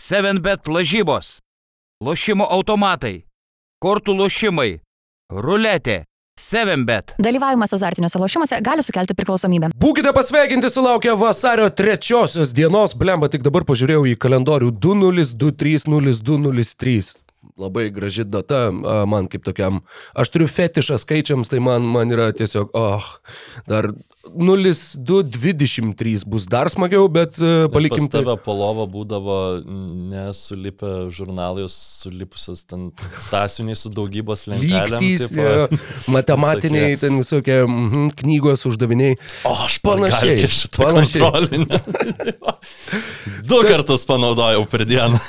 7bet lažybos, lošimo automatai, kortų lošimai, ruletė, 7bet. Dalyvavimas azartiniuose lošimuose gali sukelti priklausomybę. Būkite pasveikinti sulaukę vasario trečiosios dienos, blemba, tik dabar pažiūrėjau į kalendorių 20230203. Labai graži data man kaip tokiam. Aš turiu fetišą skaičiams, tai man, man yra tiesiog, oh, dar 0223 bus dar smagiau, bet a, palikim Pas tave po lova būdavo nesulipę žurnalai, sulipusios ten sąsiuniai su daugybos lentelėm. Lygtys, tipo. jo, matematiniai, ten visokie mhm, knygos uždaviniai. O, aš Panašiai, panašiai. Du kartus panaudojau per dieną.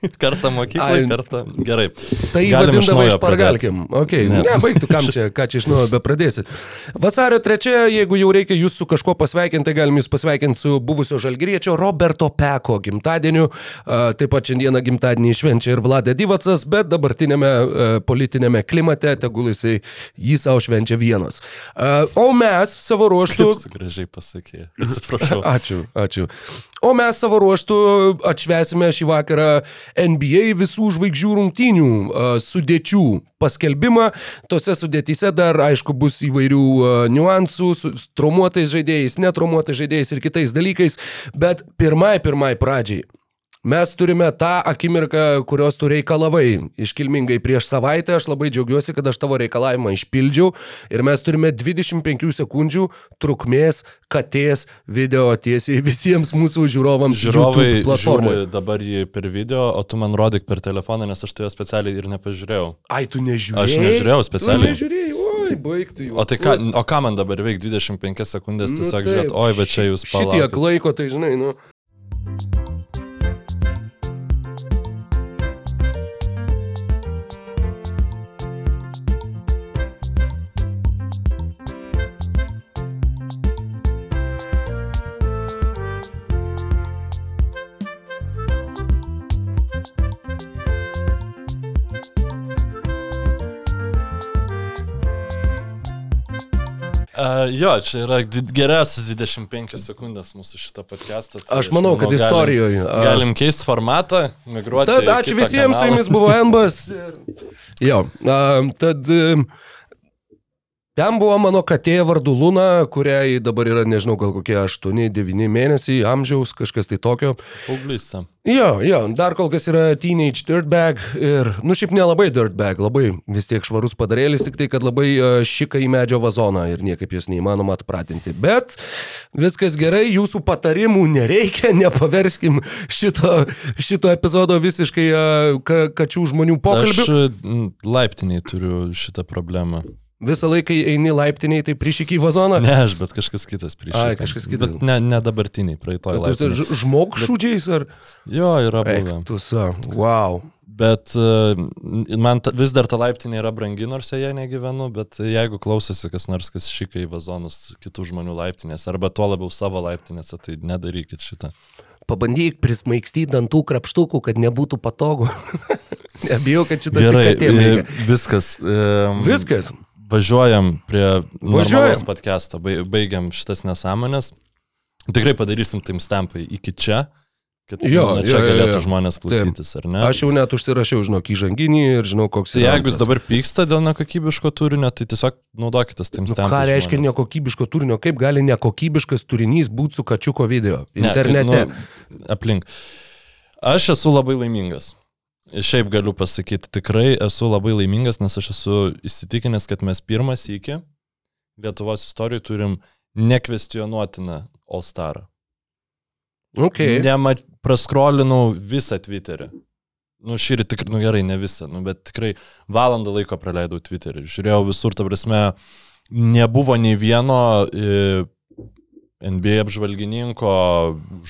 Kartą mokyklai, Ai. kartą. Gerai. Tai Galim iš špargalkim. Okay. Ne, Ne. baigtų, kam čia, ką čia iš naujo be pradėsi. Vasario 3, jeigu jau reikia jūs su kažkuo pasveikinti, tai galim jūs pasveikinti su buvusio žalgriečio Roberto Peko gimtadieniu. Taip pat šiandieną gimtadienį švenčia ir Vladė Divacas, bet dabartinėme politinėme klimate tegul jisai jį savo švenčia vienas. O mes savo ruoštų... Gražiai pasakė. Atsiprašau. Ačiū, ačiū. O mes savo ruoštų atšvesime šį vakarą NBA visų žvaigždžių rungtynių a, sudėčių paskelbimą. Tose sudėtyse dar, aišku, bus įvairių a, niuansų su traumuotais žaidėjais, netraumuotais žaidėjais ir kitais dalykais, bet pirmai, pirmai pradžiai. Mes turime tą akimirką, kurios tu reikalavai iškilmingai prieš savaitę. Aš labai džiaugiuosi, kad aš tavo reikalavimą išpildžiau. Ir mes turime 25 sekundžių trukmės katės video tiesiai visiems mūsų žiūrovams. Žiūrovai žiūri dabar jį per video, o tu man rodyk per telefoną, nes aš tai jo specialiai ir nepažiūrėjau. Ai, tu nežiūrėjai. Aš nežiūrėjau specialiai. Tu nežiūrėjai, oi, baigtų jau. O tai ką, o ką man dabar veik 25 sekundės Nu tiesiog taip, žiūrėt, oi, bet čia jūs Šitiek palaukit. laiko, tai žinai, nu. Uh, jo, čia yra geriausias 25 sekundės mūsų šito podcast'o. tai Aš manau, kad galim- istorijoje. a, Galim keisti formatą, migruoti. Tad ačiū visiems, su kanalą. jumis buvo Embas. Jo, a, tad em, ten buvo mano katė vardu Luna, kuriai dabar yra, nežinau, gal kokie 8-9 mėnesiai amžiaus, kažkas tai tokio. Paauglystė. Jo, jo, dar kol kas yra teenage dirtbag ir, nu šiaip nelabai dirtbag, labai vis tiek švarus padarėlis, tik tai, kad labai a, šika į medžio vazoną ir niekaip jos neįmanoma atpratinti. Bet viskas gerai, jūsų patarimų nereikia, nepaverskim šito, šito epizodo visiškai a, ka, kačių žmonių pokalbių. Aš laiptiniai turiu šitą problemą. Visą laiką eini laiptiniai, tai prišikai vazoną. Ne aš, bet kažkas kitas prieš. Ai, kažkas kitas. Bet ne, ne dabartiniai, praeitoj laiptiniai. Žmogšūdžiais ar... Jo, yra buvę. Ektusa, wow. Bet uh, man ta, vis dar ta laiptinė yra brangi, nors joje negyvenu, bet jeigu klausosi kas nors, kas šika į vazonus kitų žmonių laiptinės, arba tuo labiau savo laiptinėse, tai nedarykit šitą. Pabandyk prismaigstyti dantų krapštukų, kad nebūtų patogu. Nebijau, kad šitas Gerai, e, viskas. Um, Viskas. Važiuojam prie Važiuojam. podcast'o, bai- baigiam šitas nesąmonės. Tikrai padarysim tim stampai iki čia, kad Jo, nu, jo, čia jo, galėtų jo. žmonės klausytis, ar ne? Aš jau net užsirašiau, žinok, įžanginį ir žinau, koks Tai yra jeigu jūs dabar pyksta dėl nekokybiško turinio, tai tiesiog naudokitės tim Nu, stampai. ką reiškia nekokybiško turinio? Kaip gali nekokybiškas turinys būti su kačiuko video internete? Ne, nu, aplink. Aš esu labai laimingas. Šiaip galiu pasakyti, tikrai esu labai laimingas, nes aš esu įsitikinęs, kad mes pirmas iki Lietuvos istorijoje turim nekvestionuotiną All Starą. okay. Nema, praskrolinau visą Twitterį. Nu, šį rytą tikrai, nu gerai, ne visą, nu, bet tikrai valandą laiko praleidau Twitterį. Žiūrėjau visur, ta prasme, nebuvo nei vieno e, NBA apžvalgininko,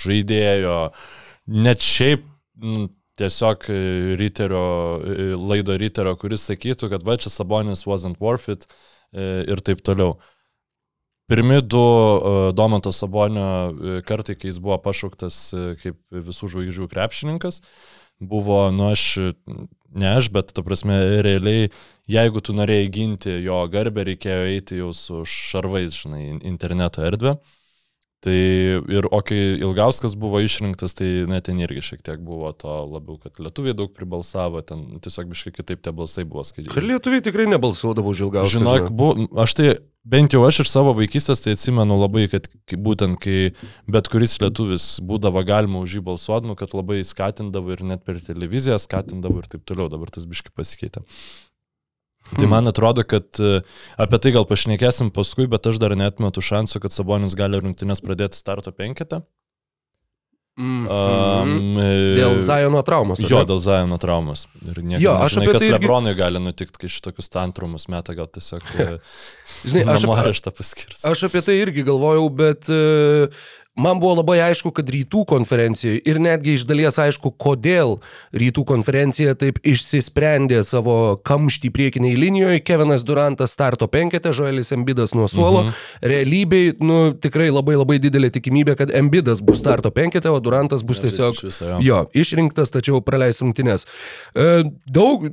žaidėjo, net šiaip nu, tiesiog e, ryterio, e, laido ryterio, kuris sakytų, kad va čia Sabonis wasn't worth it e, ir taip toliau. Pirmi du e, Domanto Sabonio e, kartai, kai jis buvo pašauktas e, kaip visų žvaigždžių krepšininkas, buvo, nu aš, ne aš, bet ta prasme, realiai, jeigu tu norėjai ginti jo garbę, reikėjo eiti jau su šarvais, žinai, in- interneto erdvę. Tai ir o kai Ilgauskas buvo išrinktas, tai net ten irgi šiek tiek buvo to labiau, kad lietuviai daug pribalsavo, ten tiesiog biškai kitaip tie balsai buvo Kad skaityti. lietuviai tikrai nebalsuodavo už ilgą Žinok, bu, aš tai bent jau aš iš savo vaikystės tai atsimenu labai, kad būtent kai bet kuris lietuvis būdavo galima už jį balsuoti, nu, kad labai skatindavo ir net per televiziją skatindavo ir taip toliau, dabar tas biškai pasikeitė. Tai man atrodo, kad e, apie tai gal pašnekėsim paskui, bet aš dar netmetu šansų, kad Sabonis gali rungtynės pradėti starto penketą. Mm. Um, Dėl Zajono traumos. Jo, dėl Zajono traumas. Ir nieko, Jo, aš aš žinai, apie kas tai irgi- Lebronui gali nutikti, kai šitokius tantrumus meta, gal tiesiog e, Žinai, aš, namo areštą paskirs. Aš apie tai irgi galvojau, bet e, man buvo labai aišku, kad rytų konferencijoje ir netgi iš dalies aišku, kodėl rytų konferencija taip išsisprendė savo kamštį priekiniai linijoje. Kevinas Durantas starto penketė, Žoelis Embidas nuo suolo. Mhm. Realybėj, nu, tikrai labai labai didelė tikimybė, kad Embidas bus starto penketė, o Durantas bus tiesiog... Iš viso, jo. Jo, išrinktas, tačiau praleis rungtynes. E, Daug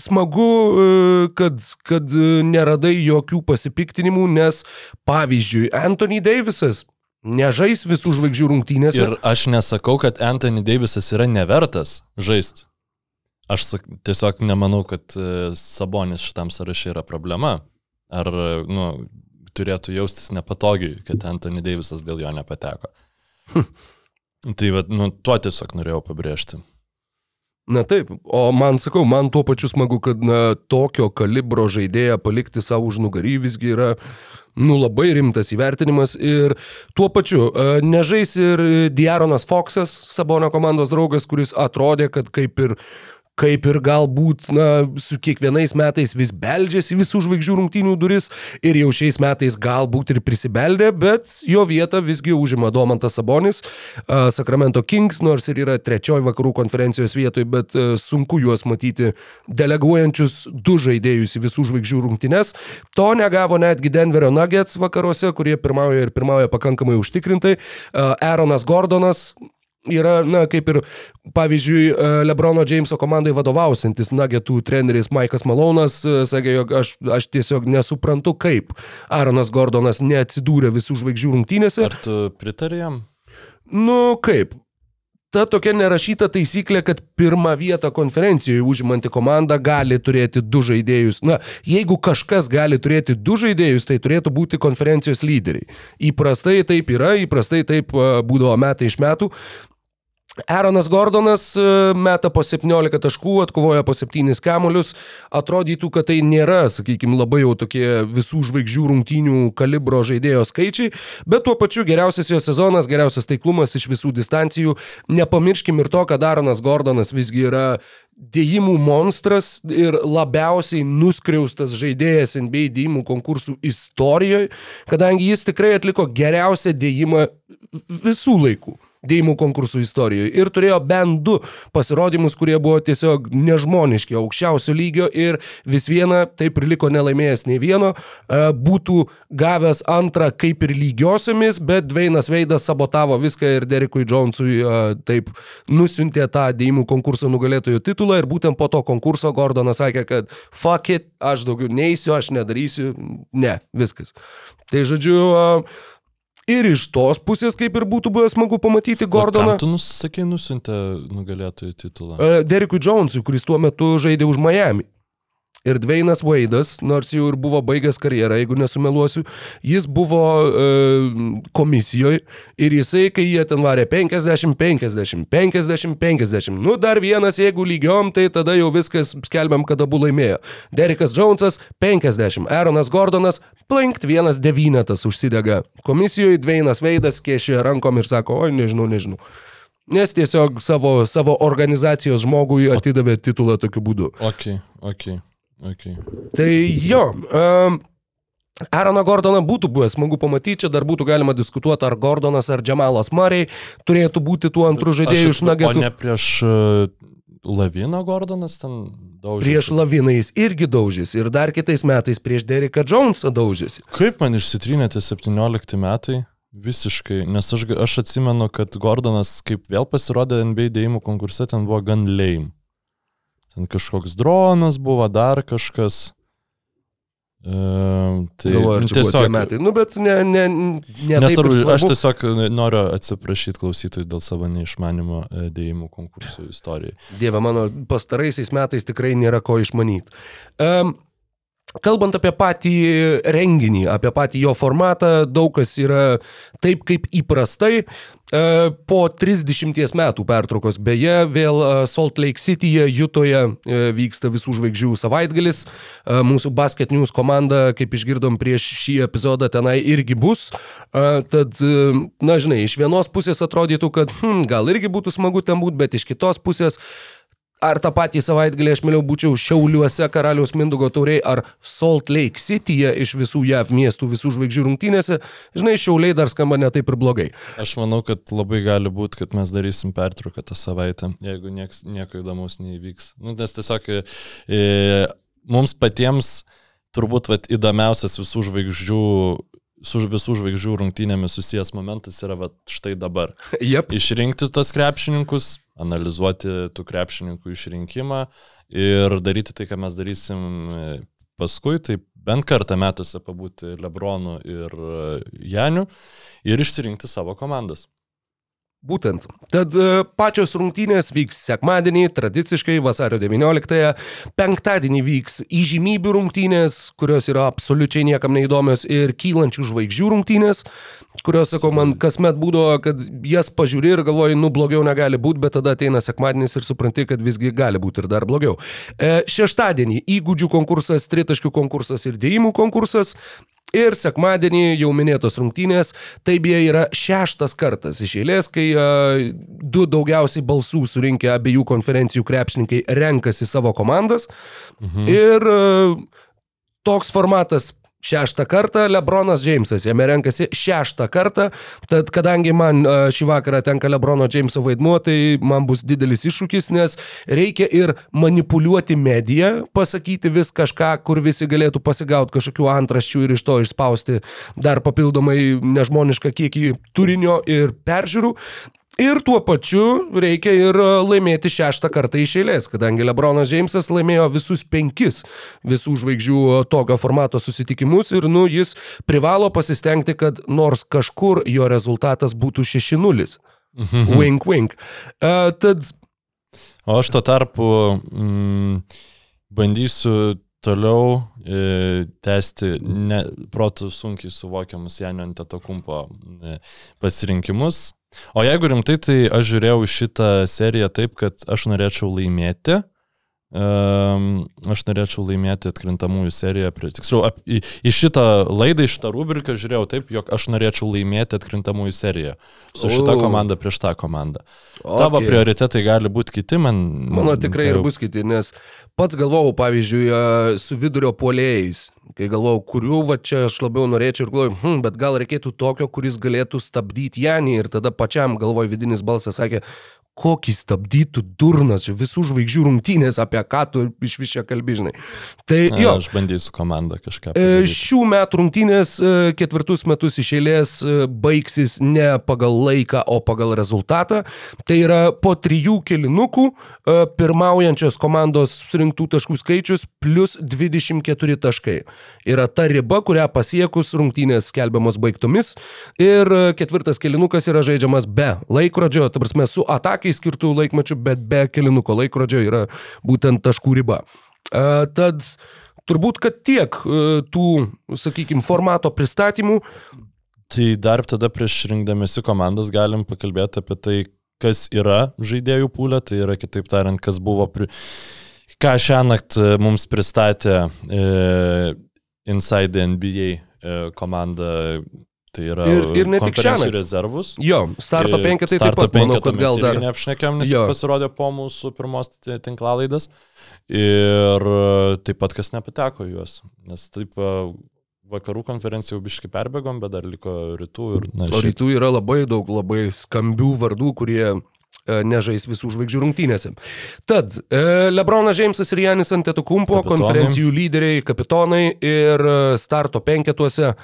smagu, e, kad, kad e, neradai jokių pasipiktinimų, nes pavyzdžiui, Anthony Davisas nežais visų žvaigždžių rungtynėse. Ir aš nesakau, kad Anthony Davisas yra nevertas žaisti. Aš sak, tiesiog nemanau, kad e, Sabonis šitam sąraše yra problema. Ar, nu, turėtų jaustis nepatogiai, kad Anthony Davisas dėl jo nepateko. tai, va, nu, tuo tiesiog norėjau pabrėžti. Na taip, o man sakau, man tuo pačiu smagu, kad na, tokio kalibro žaidėją palikti savo už nugarį visgi yra, nu, labai rimtas įvertinimas ir tuo pačiu e, nežais ir Diaronas Foxas, Sabonio komandos draugas, kuris atrodė, kad kaip ir kaip ir galbūt, na, su kiekvienais metais vis beldžiasi visų žvaigždžių rungtynių duris ir jau šiais metais galbūt ir prisibeldė, bet jo vietą visgi užima Domantas Sabonis, Sacramento Kings, nors ir yra trečioji vakarų konferencijos vietoj, bet uh, sunku juos matyti deleguojančius du žaidėjus į visų žvaigždžių rungtynes. To negavo netgi Denverio Nuggets vakaruose, kurie pirmauja ir pirmauja pakankamai užtikrintai. Aaronas Gordonas yra, na, kaip ir, pavyzdžiui, e, Lebrono Jameso komandai vadovausintis Nagetų treneris Maikas Malonas e, sakė, jog aš, aš tiesiog nesuprantu, kaip Aaronas Gordonas neatsidūrė visų žvaigždžių rungtynėse. Ar tu pritari jam? Nu, kaip? Ta tokia nerašyta taisyklė, kad pirmą vietą konferencijoje užimanti komanda gali turėti du žaidėjus. Na, jeigu kažkas gali turėti du žaidėjus, tai turėtų būti konferencijos lyderiai. Įprastai taip yra, įprastai taip būdavo metai iš metų. Aaronas Gordonas e, meta po 17 taškų, atkovoja po 7 kamuolius. Atrodytų, kad tai nėra, sakykime, labai jau tokie visų žvaigždžių rungtynių kalibro žaidėjo skaičiai, bet tuo pačiu geriausias jo sezonas, geriausias taiklumas iš visų distancijų. Nepamirškim ir to, kad Aaronas Gordonas visgi yra dėjimų monstras ir labiausiai nuskriaustas žaidėjas NBA dėjimų konkursų istorijoje, kadangi jis tikrai atliko geriausią dėjimą visų laikų dėjimų konkursų istorijoje ir turėjo bent du pasirodymus, kurie buvo tiesiog nežmoniški, aukščiausio lygio ir vis viena, taip ir liko nelaimėjęs nei vieno, e, būtų gavęs antrą kaip ir lygiosiomis, bet Dveinas Veidas sabotavo viską ir Derikui Jonesui e, taip nusintė tą dėjimų konkurso nugalėtojų titulą ir būtent po to konkurso Gordonas sakė, kad fuck it, aš daugiau neįsiu, aš nedarysiu, ne, viskas. Tai žodžiu, e, Ir iš tos pusės, kaip ir būtų buvę smagu pamatyti Gordoną. Tu nusakė, nusintė nugalėtojų titulą? E, Derikui Jonesui, kuris tuo metu žaidė už Miami. Ir Dvainas Vaidas, nors jau ir buvo baigęs karjerą, jeigu nesumeluosiu, jis buvo e, komisijoje ir jisai, kai jie ten varė 50, 50, 50, 50, nu dar vienas, jeigu lygiom, tai tada jau viskas skelbiam, kad abu laimėjo. Derikas Jonesas 50, Aaronas Gordonas plinkt vienas devynetas užsidega. Komisijoje Dvainas Vaidas kešė rankom ir sako, oi nežinau, nežinau. Nes tiesiog savo, savo organizacijos žmogui atidavė titulą tokiu būdu. Ok, ok, ok. Tai jo, um, Aaroną Gordoną būtų buvę smagu pamatyti, čia dar būtų galima diskutuoti, ar Gordonas ar Džemalas Mariai turėtų būti tuo antrų žaidėjų iš O nagetų. ne prieš uh, Laviną Gordonas ten daužė. Prieš Laviną jis irgi daužys ir dar kitais metais prieš Deriką Jonesą daužėsi. Kaip man išsitrynė tie 17 metai? Visiškai, nes aš, aš atsimenu, kad Gordonas, kaip vėl pasirodė NBA dėjimų konkurse, ten buvo gan lame. Ten kažkoks dronas buvo, dar kažkas. Uh, tai Galvoju, čia tiesiog... metai. Nu, bet ne, ne, ne Nesvarbu, aš tiesiog noriu atsiprašyti klausytojų dėl savo neišmanimo e, dėjimų konkursų istorijai. Dieve mano, pastaraisiais metais tikrai nėra ko išmanyti. Um, Kalbant apie patį renginį, apie patį jo formatą, daug kas yra taip kaip įprastai. E, Po 30 metų pertraukos, beje, vėl e, Salt Lake Cityje, Jutoje e, vyksta visų žvaigždžių savaitgalis. Mūsų Basket News komanda, kaip išgirdom prieš šį epizodą, tenai irgi bus. Tad, na žinai, iš vienos pusės atrodytų, kad hm, gal irgi būtų smagu ten būti, bet iš kitos pusės Ar tą patį savaitgalį aš mieliau būčiau Šiauliuose karaliaus Mindugo tauriai ar Salt Lake Cityje iš visų JAV miestų, visų žvaigždžių rungtynėse, žinai, Šiauliai dar skamba ne taip ir blogai. Aš manau, kad labai gali būti, kad mes darysim pertrauką tą savaitę, jeigu nieks, nieko įdomaus neįvyks. Nu, nes tiesiog e, mums patiems turbūt vat, įdomiausias visų žvaigždžių su visų žvaigždžių rungtynėmis susijęs momentas yra vat, štai dabar. Jep. Išrinkti tos krepšininkus, analizuoti tų krepšininkų išrinkimą ir daryti tai, ką mes darysim e, paskui, tai bent kartą metuose pabūti Lebronu ir e, Janiu ir išsirinkti savo komandas. Būtent. Tad e, pačios rungtynės vyks sekmadienį, tradiciškai vasario 19-ąją, penktadienį vyks įžymybių rungtynės, kurios yra absoliučiai niekam neįdomios, ir kylančių žvaigždžių rungtynės, kurios, sakau, man kasmet būdavo, kad jas pažiūri ir galvoji, nu blogiau negali būti, bet tada ateina sekmadienis ir supranti, kad visgi gali būti ir dar blogiau. E, šeštadienį įgūdžių konkursas, tritaškių konkursas ir dėjimų konkursas. Ir sekmadienį jau minėtos rungtynės, tai beje yra šeštas kartas iš eilės, kai uh, du daugiausiai balsų surinkę abiejų konferencijų krepšininkai renkasi savo komandas. Mhm. Ir uh, toks formatas Šeštą kartą Lebronas Džeimsas, jame renkasi šeštą kartą, tad kadangi man šį vakarą tenka Lebrono Džeimso vaidmuo, tai man bus didelis iššūkis, nes reikia ir manipuliuoti mediją, pasakyti vis kažką, kur visi galėtų pasigauti kažkokių antraščių ir iš to išspausti dar papildomai nežmonišką kiekį turinio ir peržiūrų. Ir tuo pačiu reikia ir e, laimėti šeštą kartą iš eilės, kadangi Lebronas Džeimsas laimėjo visus penkis visų žvaigždžių e, tokio formato susitikimus ir, nu, jis privalo pasistengti, kad nors kažkur jo rezultatas būtų 6-0. Wink, wink. Uh, tad O aš tuo tarpu mm, bandysiu toliau e, tęsti ne, protų sunkiai suvokiamus Janio Antetokumpo e, pasirinkimus. O jeigu rimtai, tai aš žiūrėjau šitą seriją taip, kad aš norėčiau laimėti. Um, aš norėčiau laimėti atkrintamųjų seriją. Prie, tiksliau, ap, į, į šitą laidą, į šitą rubriką žiūrėjau taip, jog aš norėčiau laimėti atkrintamųjų seriją. Su šita O. komanda prieš tą komandą. Okay. Tavo prioritetai gali būti kiti, man. Mano tikrai kai ir bus kiti, nes pats galvojau, pavyzdžiui, su vidurio polėjais, kai galvojau, kurių va čia aš labiau norėčiau ir galvojau, hm, bet gal reikėtų tokio, kuris galėtų stabdyti Janį ir tada pačiam galvoj vidinis balsas sakė, kokį stabdytų durnas, visų žvaigždžių rungtynės, apie ką tu iš vis čia kalbižinai. Tai Na, jo, Aš bandysiu komandą kažką. E, padaryti. Šių metų rungtynės e, ketvirtus metus iš eilės e, baigsis ne pagal laiką, o pagal rezultatą. Tai yra po trijų kilinukų e, pirmaujančios komandos surinktų taškų skaičius plus 24 taškai. Yra ta riba, kurią pasiekus rungtynės skelbiamos baigtomis. Ir e, ketvirtas kilinukas yra žaidžiamas be laikrodžio, ta prasme su atakai skirtų laikmačių, bet be kilinuko laikrodžio yra būtent taškų riba. E, Tad turbūt, kad tiek e, tų, sakykime, formato pristatymų. Tai dar tada prieš rinkdamėsi komandas galim pakalbėti apie tai, kas yra žaidėjų pūlė, tai yra kitaip tariant, kas buvo, pri... ką šią naktį mums pristatė e, Inside NBA e, komanda, tai yra Ir- ir ne tik šiąnakt. rezervus. Jo, starto penketai taip starto pat, manau, kad gal dar. Neapšnekėm, nes Jo. jis pasirodė po mūsų pirmos tinklalaidas. Ir e, taip pat kas nepateko juos. Nes taip e, vakarų konferenciją jau biškai perbėgom, bet dar liko rytų ir... Na, O šiaip- rytų yra labai daug labai skambių vardų, kurie e, nežais visų žvaigždžių rungtynėse. Tad Lebronas Džeimsas ir Janis Antetokumpo, Kapitonai. konferencijų lyderiai, kapitonai ir starto penketuose.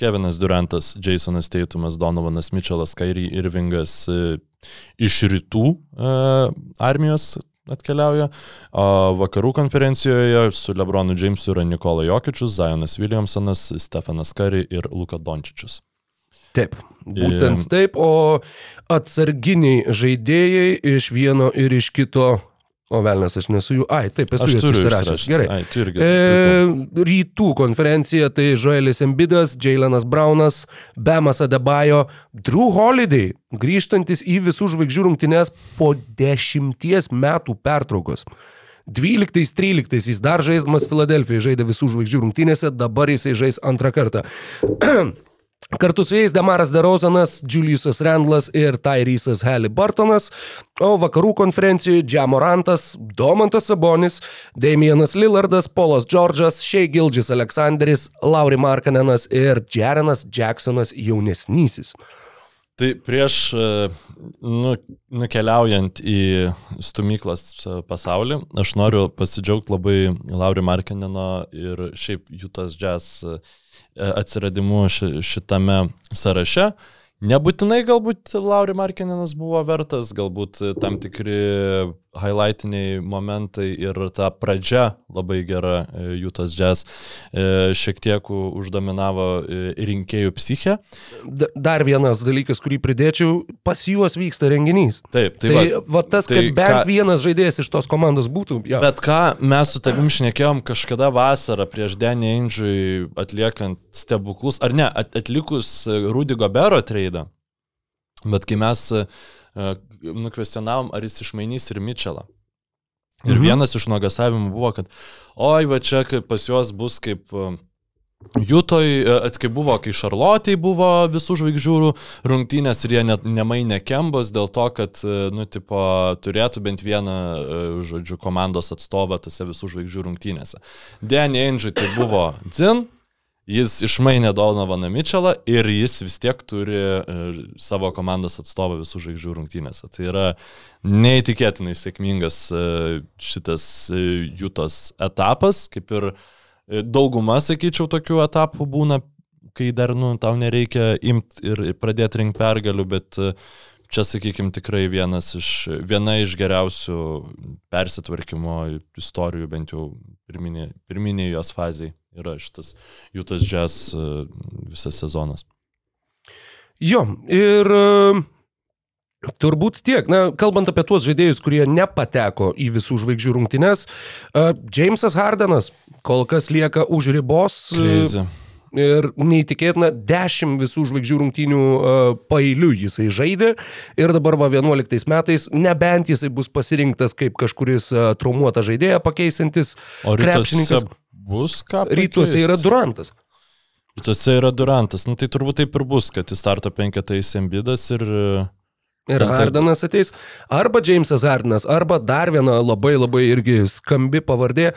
Kevinas Durantas, Jasonas Teitumas, Donovanas Mitčelas, Kairi Irvingas e, iš rytų e, armijos, atkeliauja. Vakarų konferencijoje su Lebronu Jamesu yra Nikola Jokičius, Zajonas Williamsonas, Stefanas Kari ir Luka Dončičius. Taip, būtent taip, o atsarginiai žaidėjai iš vieno ir iš kito, o velnas aš nesu jų, ai, taip, esu įsirašęs. išsirašęs. Gerai. Ai, tu irgi. E, rytų konferencija tai Joelis Embidas, Jailenas Braunas, Bemas Adebayo, Drew Holiday, grįžtantis į visų žvaigždžių rungtynes po dešimties metų pertraukos. 12-13 jis dar žaisdamas Filadelfijoje žaidė visų žvaigždžių rungtynėse, dabar jisai žais antrą kartą. Kartu su jais Demaras Derozanas, Juliusas Randlas ir Tyrysas Halliburtonas, o vakarų konferencijoje Džamorantas, Domantas Sabonis, Damienas Lillardas, Polas Džordžas, Shea Gildžis Aleksandris, Lauri Markanenas ir Jarenas Jacksonas jaunesnysis. Tai prieš e, nu, nukeliaujant į stumyklas pasaulį, aš noriu pasidžiaugti labai Lauri Markinino ir šiaip Jutas Jazz e, atsiradimu ši, šitame sąraše. Nebūtinai galbūt Lauri Markininas buvo vertas, galbūt tam tikri highlightiniai momentai ir ta pradžia labai gera e, Jutas Jazz e, šiek tiek uždominavo e, rinkėjų psichę. Dar vienas dalykas, kurį pridėčiau, pas juos vyksta renginys. Taip, Tai, tai va, va tas, tai kad bent ką- vienas žaidėjas iš tos komandos būtų. Ja. Bet ką mes su tavim šnekėjom kažkada vasarą prieš Denį Eindžiui atliekant stebuklus, ar ne, at, atlikus e, Rudy Gobero treidą, bet kai mes e, nukvestionavom, ar jis išmainys ir Mitchellą. Ir Mhm. vienas iš nuogasavimų buvo, kad oi, va čia pas juos bus kaip e, Jutoj, e, at- kai buvo, kai Šarlotėj buvo visų žvaigždžių rungtynės ir jie net nemainė kembos dėl to, kad, e, nu, tipo, turėtų bent vieną, žodžiu, komandos atstovą tose visų žvaigždžių rungtynėse. Danny Ainge tai buvo Dzin, jis išmainė Donovaną Mitchellą ir jis vis tiek turi e, savo komandos atstovą visų žvaigždžių rungtynėse. Tai yra neįtikėtinai sėkmingas e, šitas e, Jutos etapas, kaip ir dauguma, sakyčiau, tokių etapų būna, kai dar, nu, tau nereikia imti ir pradėti rinkti pergalių, bet čia, sakykime, tikrai vienas iš, viena iš geriausių persitvarkymo istorijų, bent jau pirminė, pirminė jos fazai yra šitas Jutas Jazz e, visas sezonas. Jo, ir e, turbūt tiek. Na, kalbant apie tuos žaidėjus, kurie nepateko į visų žvaigždžių rungtynes, e, Jamesas Hardenas kol kas lieka už ribos. Crazy. Ir neįtikėtina, dešimt visų žvaigždžių rungtynių uh, pailiui jisai žaidė ir dabar va 11 metais, nebent jisai bus pasirinktas kaip kažkuris uh, traumuotą žaidėją pakeisantis O krepšininkas. Bus ką? Rytuose yra Durantas. Rytuose yra Durantas. Nu tai turbūt taip ir bus, kad į starto penketą įsembidas ir... Ir Hardenas ateis. Arba Jamesas Hardenas, arba dar viena labai labai irgi skambi pavardė.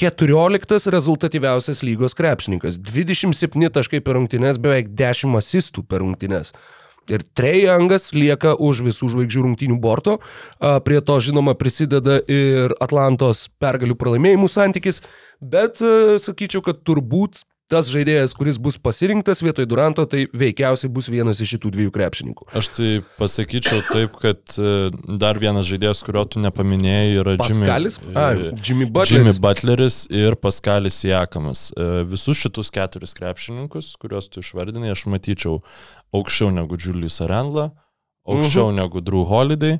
14 rezultatyviausias lygos krepšininkas. 27 taškai per rungtynes, beveik 10 asistų per rungtynes. Ir Trejangas lieka už visų žvaigždžių rungtynių borto. Prie to, žinoma, prisideda ir Atlantos pergalių pralaimėjimų santykis. Bet sakyčiau, kad turbūt tas žaidėjas, kuris bus pasirinktas vietoj Duranto, tai veikiausiai bus vienas iš šitų dviejų krepšininkų. Aš tai pasakyčiau taip, kad e, dar vienas žaidėjas, kurio tu nepaminėjai, yra Paskalis? Jimmy, A, Jimmy Jimmy Butleris. Butleris ir Paskalis Jakamas. E, Visus šitus keturis krepšininkus, kuriuos tu išvardinai, aš matyčiau aukščiau negu Julius Arendla, aukščiau Mhm. negu Drew Holiday.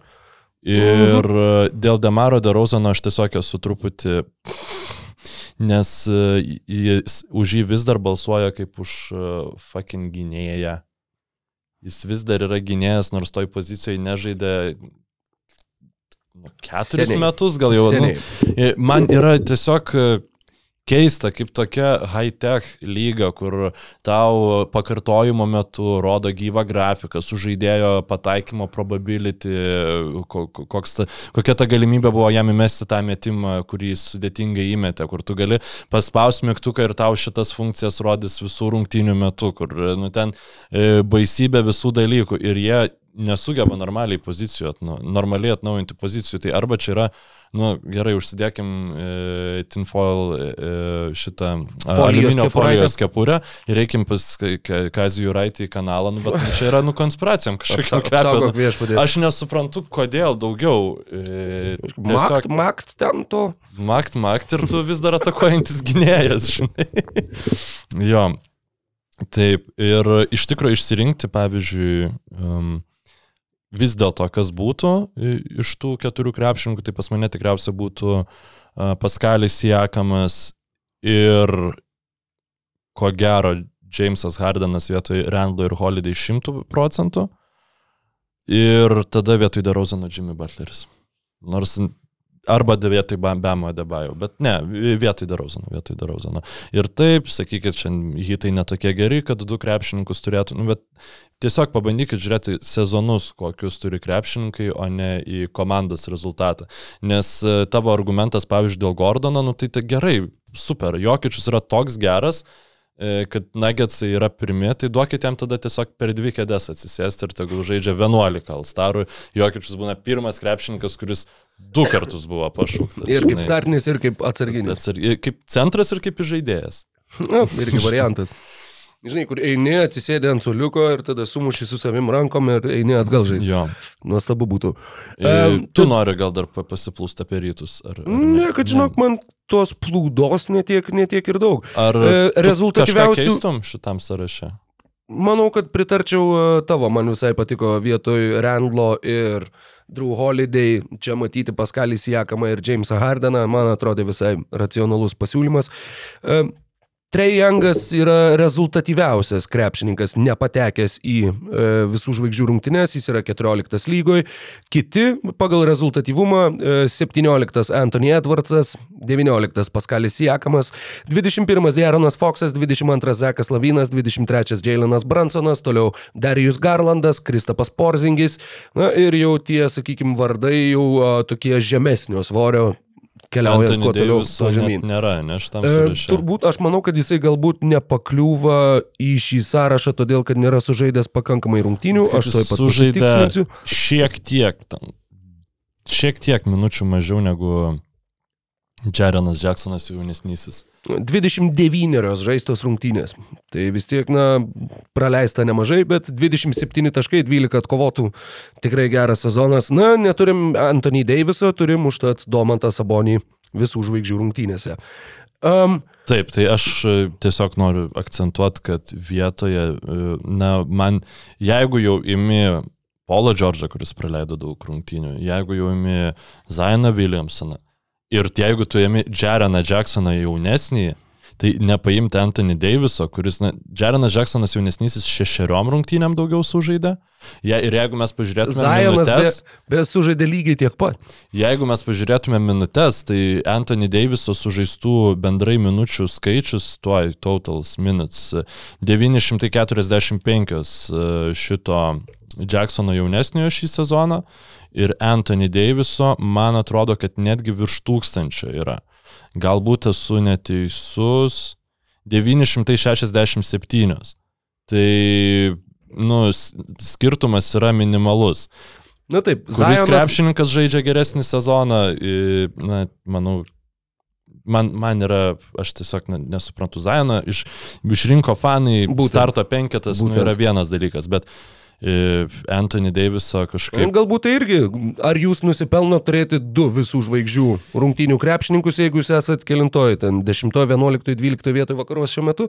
Ir e, dėl Demaro Derozano aš tiesiog esu truputį, nes e, jis, už jį vis dar balsuoja kaip už e, fucking gynėją. Jis vis dar yra gynėjas, nors toj pozicijoje nežaidė nu, keturis Seniai. metus, gal jau. Nu, Seniai. E, Man yra tiesiog keista, kaip tokia high-tech lyga, kur tau pakartojimo metu rodo gyvą grafiką, su žaidėjo pataikymo probability, ko- ko- koks, kokia ta galimybė buvo jam įmesti tą metimą, kurį sudėtingai įmetė, kur tu gali paspausti mygtuką ir tau šitas funkcijas rodys visų rungtynių metu, kur nu, ten e, baisybė visų dalykų. Ir jie nesugeba normaliai pozicijų, atnu, normaliai atnaujinti pozicijų. Tai arba čia yra, nu gerai, užsidėkim e, tinfoil e, šitą Folijos aliuminio folijos kepurę ir reikim pas Kazijų Raitį į kanalą, nu, bet nu, čia yra nu konspiracijom Apsaugok krepio. viešpadė. Aš nesuprantu, kodėl daugiau. E, Makt, makt ten to. Makt, makt ir tu vis dar atakuojantis gynėjas, žinai. jo. Taip, ir iš tikrųjų išsirinkti, pavyzdžiui, um, vis dėlto, kas būtų iš tų keturių krepšininkų, tai pas mane tikriausiai būtų Paskalis Jakamas ir ko gero Jamesas Hardenas vietoj Randlo ir Holiday 100 procentų. Ir tada vietoj Derozano Jimmy Butleris. Nors arba vietoj Bam- Bemo Adebayo, bet ne, vietoj Derozano, vietoj Derozano. Ir taip, sakykit, šiandien hitai netokie geri, kad du krepšininkus turėtų, nu, bet tiesiog pabandykit žiūrėti sezonus, kokius turi krepšininkai, o ne į komandos rezultatą. Nes e, tavo argumentas, pavyzdžiui, dėl Gordono, nu tai tai gerai, super, Jokičius yra toks geras, e, kad Nuggetsai yra pirmi, tai duokit jam tada tiesiog per dvi kėdės atsisėsti ir tegul žaidžia 11 Alstarų. Jokičius būna pirmas krepšininkas, kuris du kartus buvo pašauktas. Ir kaip startinis, ir kaip atsarginis. Atsargi- Kaip centras ir kaip žaidėjas. Na, irgi variantas. Žinai, kur eini, atsisėdė ant suliuko ir tada sumuši su savim rankom ir eini atgal žaisti. Jo. Nuostabu būtų. E, Em, tu tad- nori gal dar pa- pasiplūst apie rytus? Ar, ar Ne, kad žinok, man tos plūdos netiek, netiek ir daug. Ar e, rezultatyviausių- kažką keistum šitam sąraše? Manau, kad pritarčiau e, tavo, man visai patiko vietoj Randlo ir Drew Holiday, čia matyti Paskalis Jakamą ir Jamesą Hardeną, man atrodė visai racionalus pasiūlymas. Trey Youngas yra rezultatyviausias krepšininkas, nepatekęs į e, visų žvaigždžių rungtynes, jis yra 14 lygoje. Kiti pagal rezultatyvumą e, 17 Anthony Edwardsas, 19 Paskalis Jakamas, 21 Jaronas Foxas, 22 Zekas Lavinas, 23 Jailenas Bransonas, toliau Darius Garlandas, Kristapas Porzingis, na ir jau tie, sakykime, vardai jau a, tokie žemesnio svorio Anthony kuo toliau žemyn. nėra, ne šitam E, sąraše. turbūt aš manau, kad jisai galbūt nepakliūva į šį sąrašą, todėl kad nėra sužaidęs pakankamai rungtynių. Kad Aš jis to pat pasitikslinsiu. šiek tiek, ten, šiek tiek minučių mažiau negu Jarenas Jacksonas jaunesnysis. 29 žaistos rungtynės. Tai vis tiek, na, praleista nemažai, bet 27 taškai, 12 atkovotų, tikrai geras sezonas. Na, neturim Anthony Daviso, turim užtat Domantą Sabonį visų žvaigždžių rungtynėse. Um, Taip, tai aš e, tiesiog noriu akcentuoti, kad vietoje, e, na, man, jeigu jau imi Paulo Džordžą, kuris praleido daug rungtynių, jeigu jau imi Zainą Williamsoną ir jeigu tu imi Jareną Jacksoną jaunesnį, tai nepaimti Anthony Daviso, kuris, na, Jarenas Jacksonas jaunesnysis šešeriom rungtynėm daugiau sužaidė. Ja, ir jeigu mes pažiūrėtume Zajonas be, minutes, be sužaidė lygiai tiek pat. Jeigu mes pažiūrėtume minutes, tai Anthony Daviso sužaistų bendrai minučių skaičius, tuoj totals minutes, 945 e, šito Jacksono jaunesniojo šį sezoną ir Anthony Daviso, man atrodo, kad netgi virš tūkstančio yra. Galbūt esu neteisus 967. Tai, nu, skirtumas yra minimalus. Na taip, Zajonas, krepšininkas žaidžia geresnį sezoną, na, manau, man, man yra, aš tiesiog ne- nesuprantu Zajoną, iš, išrinko fanai, Būtent. starto penketas, nu, Būtent. yra vienas dalykas, bet i, Anthony Daviso kažkaip... Galbūt tai irgi, ar jūs nusipelno turėti du visų žvaigždžių rungtynių krepšininkus, jeigu jūs esat kelintoji, ten 10, 11, 12 vietoje vakaruos šiuo metu.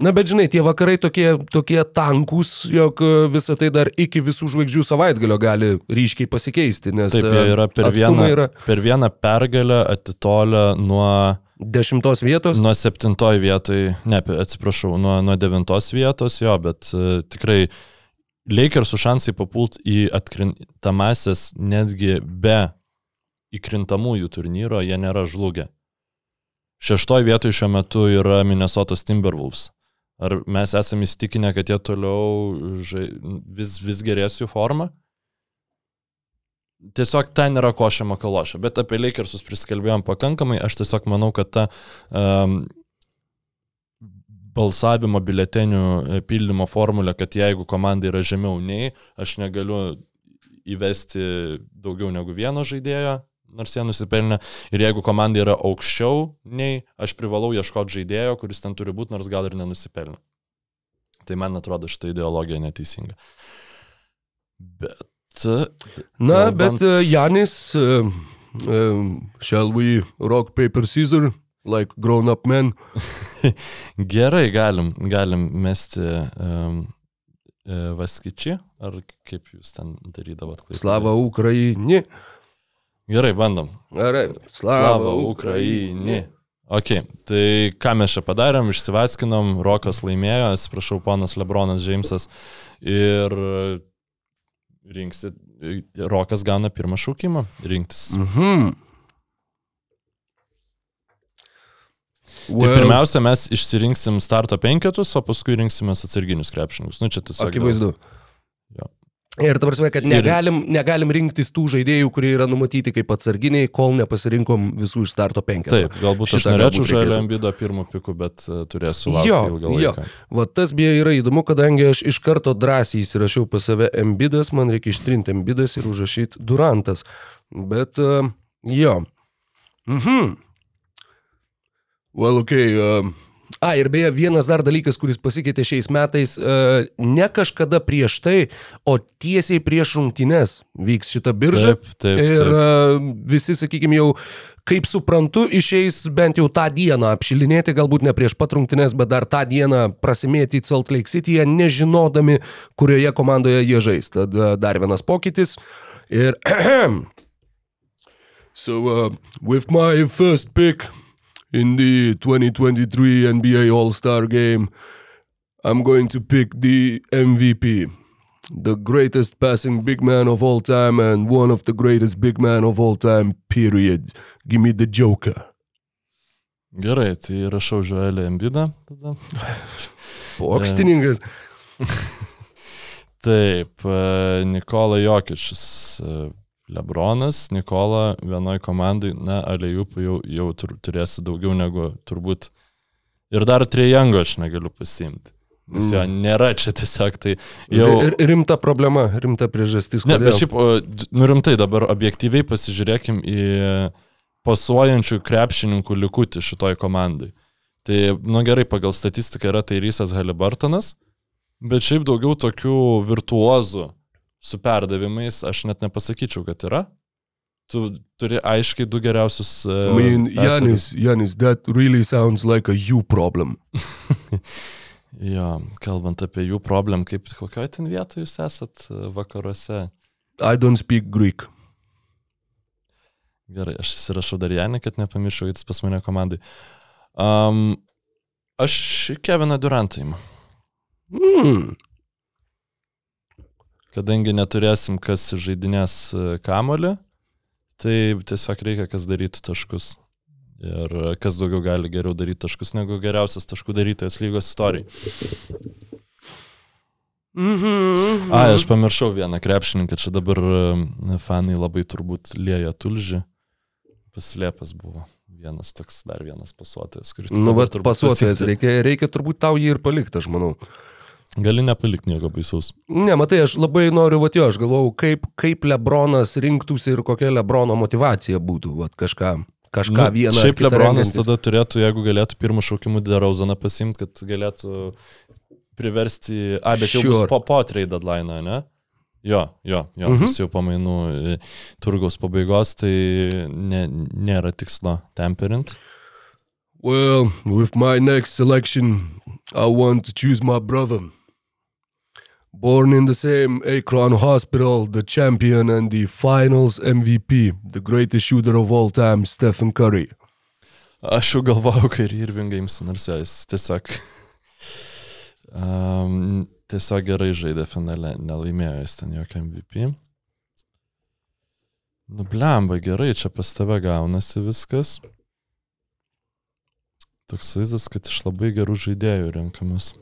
Na bet žinai, tie vakarai tokie, tokie tankus, jog e, visą tai dar iki visų žvaigždžių savaitgalio gali ryškiai pasikeisti, nes Taip, e, yra per vieną, yra per vieną pergalę atitolę nuo, dešimtos vietos. nuo septintoj vietoj, ne, atsiprašau, nuo, nuo devintos vietos, jo, bet uh, tikrai Lakersų šansai papult į atkrintamasias netgi be įkrintamųjų turnyro, jie nėra žlugę. Šeštoje vietoje šiuo metu yra Minnesotos Timberwolves. Ar mes esame įstikinę, kad jie toliau žai, vis, vis gerės jų forma? Tiesiog ten yra košiama kaloša, bet apie Lakersus priskalbėjom pakankamai, aš tiesiog manau, kad ta um, balsavimo biletenių e, pildymo formulę, kad jeigu komanda yra žemiau nei, aš negaliu įvesti daugiau negu vieno žaidėjo, nors jie nusipelnė. Ir jeigu komanda yra aukščiau nei, aš privalau ieškoti žaidėjo, kuris ten turi būti, nors gal ir nenusipelnė. Tai man atrodo šitą ideologiją neteisinga. Bet. Na, Kalbant- bet uh, Janis, uh, um, shall we rock, paper, scissor, like grown up men? Gerai, galim, galim mesti um, Vaskičiį, ar kaip jūs ten darydavot? Klaipėdoje? Slava Ukraini. Gerai, bandom. Gerai. Slava Ukraini. Ok, tai ką mes čia padarėm, išsivaskinom, Rokas laimėjo, atsiprašau, ponas Lebronas Džeimsas ir rinksit, Rokas gauna pirmą šaukimą rinktis. Mhm. Tai pirmiausia, mes išsirinksim starto penketus, o paskui rinksime atsarginius krepšininkus. Nu, čia tiesiog. Akivaizdu. Jo. Ir ta prasme, kad negalim, negalim rinktis tų žaidėjų, kurie yra numatyti kaip atsarginiai, kol nepasirinkom visų iš starto penketo. Taip, galbūt aš Šitą norėčiau galbūt žalio ambido pirmų pikų, bet uh, turėsiu laukti Jo, ilgą jo. laiką. Va tas beje yra įdomu, kadangi aš iš karto drąsiai įsirašiau pas save Embidas, man reikia ištrinti Embidas ir užrašyti Durantas. Bet, uh, jo. Mhm. Well, okay. Uh, A, ir beje, vienas dar dalykas, kuris pasikeitė šiais metais, uh, ne kažkada prieš tai, o tiesiai prieš rungtynes vyks šita birža. Taip, taip. Ir taip. uh, visi, sakykime, jau, kaip suprantu, išeis bent jau tą dieną apšilinėti, galbūt ne prieš pat rungtynes, bet dar tą dieną prasimėti į Salt Lake City, nežinodami, kurioje komandoje jie žais. Tad uh, dar vienas pokytis. Ir So, uh, with my first pick in the 2023 NBA All Star game, I'm going to pick the MVP, the greatest passing big man of all time, and one of the greatest big man of all time, period. Give me the Joker. Gerai, tai rašau Žuelį Embidą. Tada. Pokštininkas. Taip, e, Nikola Jokičius, e, Lebronas, Nikola vienoj komandai, na, Alejupų jau, jau tur, turėsi daugiau negu turbūt. Ir dar Trejango aš negaliu pasimti. Nes jo nėra čia tiesiog tai jau... Ir rimta problema, rimta priežastis. Ne, kodėl. bet šiaip, nu rimtai, dabar objektyviai pasižiūrėkim į pasuojančių krepšininkų likutį šitoj komandai. Tai, nu gerai, pagal statistiką yra tai Rysas Halibartonas, bet šiaip daugiau tokių virtuozų su perdavimais aš net nepasakyčiau, kad yra. Tu turi aiškiai du geriausius. e, I mean. Janis, Janis, that really sounds like a you problem. Jo, kalbant apie jų problemą, kaip kokioje ten vietoje jūs esat e, vakaruose. I don't speak Greek. Gerai, aš įsirašau dar Janį, kad nepamiršau, jis pas mane komandai. Um, aš Keviną Durantą įimu. Hmm. Kadangi neturėsim, kas žaidinės e, kamolį, tai tiesiog reikia, kas darytų taškus. Ir kas daugiau gali geriau daryti taškus negu geriausias taškų darytojas lygos istorijai. Mhm. A, aš pamiršau vieną krepšininką, čia dabar e, fanai labai turbūt lieja tulžį. Paslėpęs buvo vienas toks, dar vienas pasuotojas, kuris... Nu, dabar bet pasuotojas, reikia, reikia turbūt tau jį ir palikti, aš manau. Gali nepalikti nieko baisaus. Ne, matai, aš labai noriu, va jo, aš galvau, kaip, kaip Lebronas rinktųsi ir kokia Lebrono motivacija būtų, va kažką, kažką nu, vieną. Šiaip Lebronas tada turėtų, jeigu galėtų pirmų šaukimų Derauzaną pasimti, kad galėtų priversti... A, bet jau bus Sure. po, po trade deadline, ne? Jo, jo, jo, Mhm. mhm. bus jau pamainų e, turgaus pabaigos, tai ne, nėra tikslo temperint. Well, with my next selection, I want to choose my brother. Born in the same Akron hospital, the champion and the finals MVP, the greatest shooter of all time, Stephen Curry. Aš jau galvojau, kai ir Irvingą ims, nors jis tiesiog... Um, tiesiog gerai žaidė finale, nelaimėjo jis ten jokio MVP. Nu, blemba, gerai, čia pas tave gaunasi viskas. Toks vaizdas, kad iš labai gerų žaidėjų renkamas.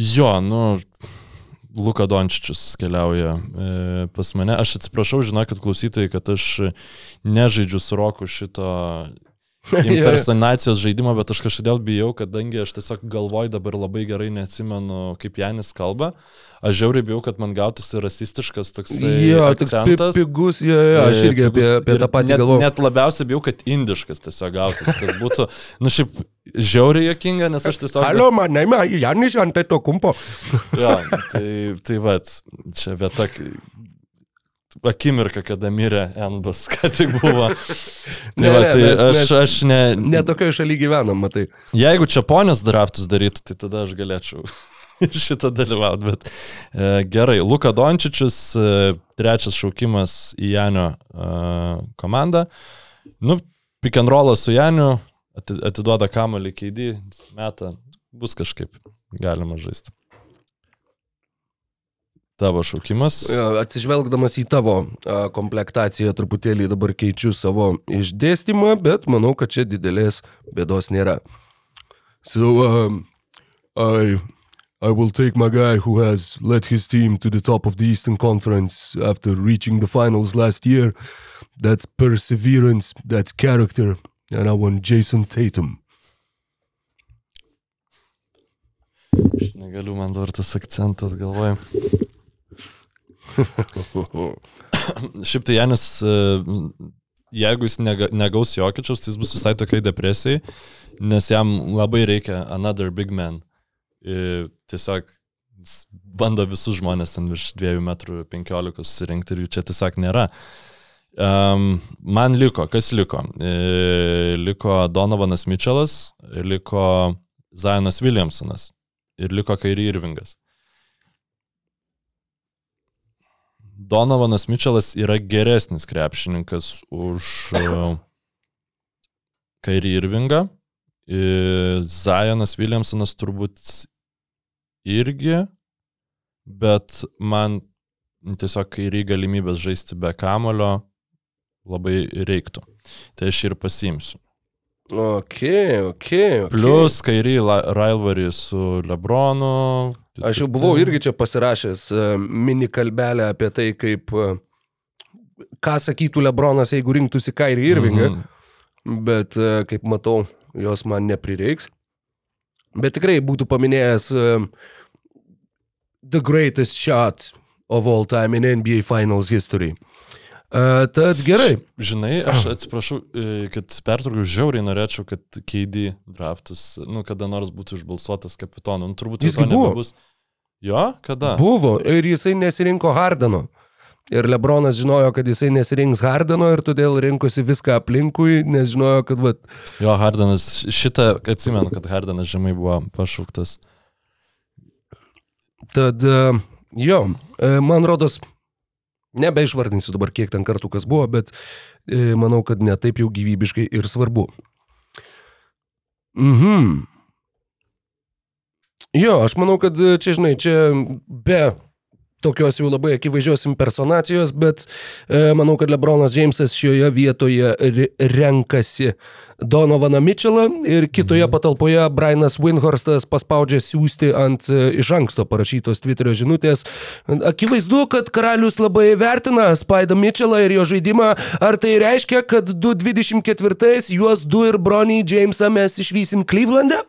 Jo, nu, Luka Dončičius keliauja e, pas mane. Aš atsiprašau, žinokit klausytojai, kad aš nežaidžiu su Roku šito impersonacijos žaidimo, bet aš kažkodėl bijau, kadangi aš tiesiog galvoju dabar labai gerai neatsimenu, kaip Janis kalba. Aš žiauriai bijau, kad man gautųsi rasistiškas toks Jo, toks pigus, jo, jo, aš irgi apie, Pigus apie ir tą patį net, galvoju. Net labiausiai bijau, kad indiškas tiesiog gautųsi, kas būtų, nu šiaip žiauriai jokinga, nes aš tiesiog... Alio, man, ne, man, Janis ant to kumpo. Jo, tai, tai vat, čia vieta, akimirka, kada mirė Enbas, ką tik buvo. Tai, Ne, va, tai mes- aš, mes aš ne, Ne tokioje šalyje gyvenam, matai. Jeigu čia ponės draftus darytų, tai tada aš galėčiau šitą dalyvauti, bet e, gerai. Luka Dončičius, e, trečias šaukimas į Janio e, komandą. Nu, pick and rollas su Janiu, atiduoda kamalį keidį, metą, bus kažkaip galima žaisti. Tavo šaukimas. Jo, Atsižvelgdamas į tavo a, komplektaciją, truputėlį dabar keičiu savo išdėstymą, bet manau, kad čia didelės bėdos nėra. So, um, I, I will take my guy who has led his team to the top of the Eastern Conference after reaching the finals last year. That's perseverance, that's character, and I want Jason Tatum. Aš negaliu, man dabar tas akcentas galvoju. Šiaip tai Janis, e, jeigu jis nega, negaus jokičius, tai jis bus visai tokiai depresijai, nes jam labai reikia another big man. Ir tiesiog bando visus žmonės ten virš 2 metrų 15 susirinkti ir jų čia tiesiog nėra. Um, man liko, kas liko? E, liko Donovanas Mitchellas, liko Zionas Williamsonas ir liko Kairi Irvingas. Donovanas Mitchellas yra geresnis krepšininkas už uh, Kairi Irvingą. Ir Zionas Williamsonas turbūt irgi, bet man tiesiog Kairi galimybės žaisti be kamulio labai reiktų. Tai aš ir pasiimsiu. Ok, ok. okay. Plus Kairi rivalry su Lebronu. Aš jau buvau irgi čia pasirašęs e, mini kalbelę apie tai, kaip e, ką sakytų Lebronas, jeigu rinktųsi Kairį Irvingą, Mhm. mhm. bet e, kaip matau, jos man neprireiks. Bet tikrai būtų paminėjęs e, The greatest shot of all time in NBA Finals history. Uh, tad gerai. Žinai, aš atsiprašau, e, kad pertraukiau, žiauriai norėčiau, kad KD draftas, nu, kada nors būtų išbalsuotas kapitonu. Nu, turbūt Jis buvo. bus. Jo, kada? Buvo ir jisai nesirinko Hardeno. Ir Lebronas žinojo, kad jisai nesirinks Hardeno ir todėl rinkosi viską aplinkui, nes žinojo, kad vat, Jo, Hardanas, šitą atsimenu, kad Hardanas žemai buvo pašauktas. Tad e, jo, e, man rodos, nebeišvardinsiu dabar, kiek ten kartų kas buvo, bet e, manau, kad netaip jau gyvybiškai ir svarbu. Mhm. Jo, aš manau, kad e, čia, žinai, čia be tokios jau labai akivaizdžios impersonacijos, bet e, manau, kad Lebronas Džeimsas šioje vietoje re renkasi Donovaną Mitchellą ir kitoje mhm. patalpoje Brianas Winhorstas paspaudžia siūsti ant e, iš anksto parašytos Twitterio žinutės. Akivaizdu, kad karalius labai vertina Spaidą Mitchellą ir jo žaidimą. Ar tai reiškia, kad 2.24 juos du ir Bronį Džeimsą mes išvysim Klyvlande?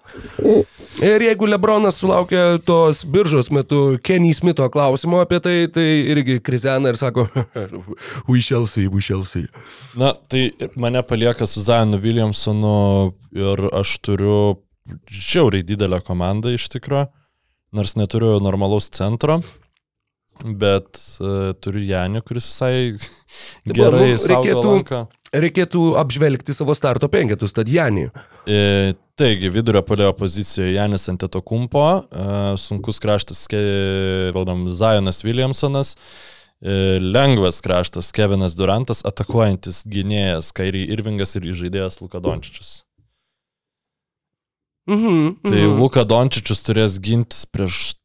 Ir jeigu Lebronas sulaukė tos biržos metu Kenny Smito klausimo apie tai, tai irgi krizena ir sako, we shall see, we shall see. Na, tai mane palieka su Zionu Williamsonu ir aš turiu žiauriai didelę komandą iš tikrųjų, nors neturiu normalaus centro, bet uh, turiu Janį, kuris visai Tai gerai reikėtų-. Reikėtų apžvelgti savo starto penketus, tad Janį. E, taigi, vidurio polio pozicijoje Janis Antetokumpo, e, sunkus kraštas valdom, Zionas Williamsonas, e, lengvas kraštas Kevinas Durantas, atakuojantis gynėjas Kairi Irvingas ir žaidėjas Luka Dončičius. Mhm, Tai mhm. Luka Dončičius turės gintis prieš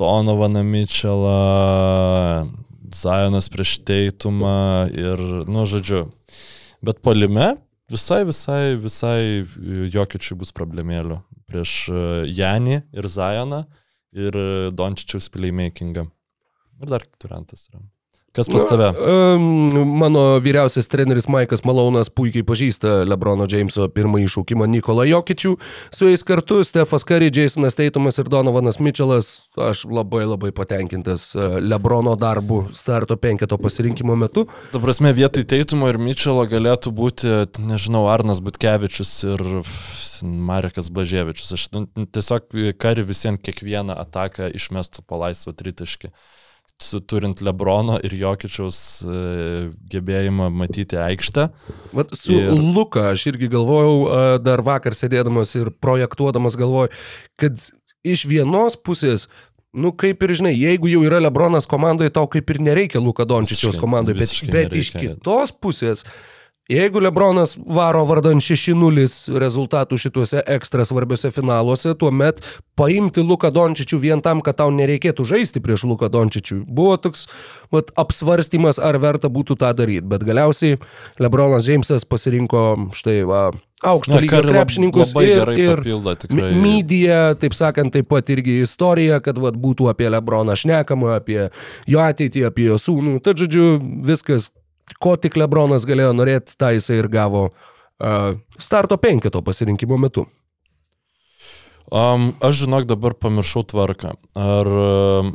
Donovaną Mitchellą, Zionas prieš Teitumą ir, nu, žodžiu. Bet polime visai, visai, visai jokių čia bus problemėlių prieš e, Janį ir Zioną. ir e, Dončičiaus playmakingą. Ir dar Turantas yra. Kas pas tave? Na, mano vyriausias treneris Maikas Malaunas puikiai pažįsta Lebrono Jameso pirmąjį šaukimą Nikolą Jokičių. Su jais kartu Stefas Curry, Jasonas Teitumas ir Donovanas Mitchellas. Aš labai labai patenkintas e, Lebrono darbu starto penketo pasirinkimo metu. Ta prasme, vietoj Teitumo ir Mičelo galėtų būti, nežinau, Arnas Butkevičius ir Marekas Bažievičius. Aš nu, tiesiog kari visiems kiekvieną ataką išmestų po laisvą tritaškį. Turint Lebrono ir Jokičiaus e, gebėjimą matyti aikštę. Vat su Ir-. Luka aš irgi galvojau, a, dar vakar sėdėdamas ir projektuodamas galvojau, kad iš vienos pusės Nu, kaip ir žinai, jeigu jau yra Lebronas komandoje, tau kaip ir nereikia Luka Dončičiaus komandoje, bet, bet iš kitos pusės, jeigu Lebronas varo vardan 6-0 rezultatų šituose ekstra svarbiuose finaluose, tuomet paimti Luka Dončičių vien tam, kad tau nereikėtų žaisti prieš Luka Dončičių. Buvo toks vat, apsvarstymas, ar verta būtų tą daryti, bet galiausiai Lebronas Džeimsas pasirinko štai va, aukšto Na, lygio krepšininkus ir, ir papildo, Media, taip sakant, taip pat irgi istorija, kad vat, būtų apie Lebroną šnekama, apie jo ateitį, apie jo sūnų. Tad žodžiu, viskas, ko tik Lebronas galėjo norėti, tą jisai ir gavo uh, starto penketo pasirinkimo metu. Um, aš žinok dabar pamiršau tvarką. Ar um,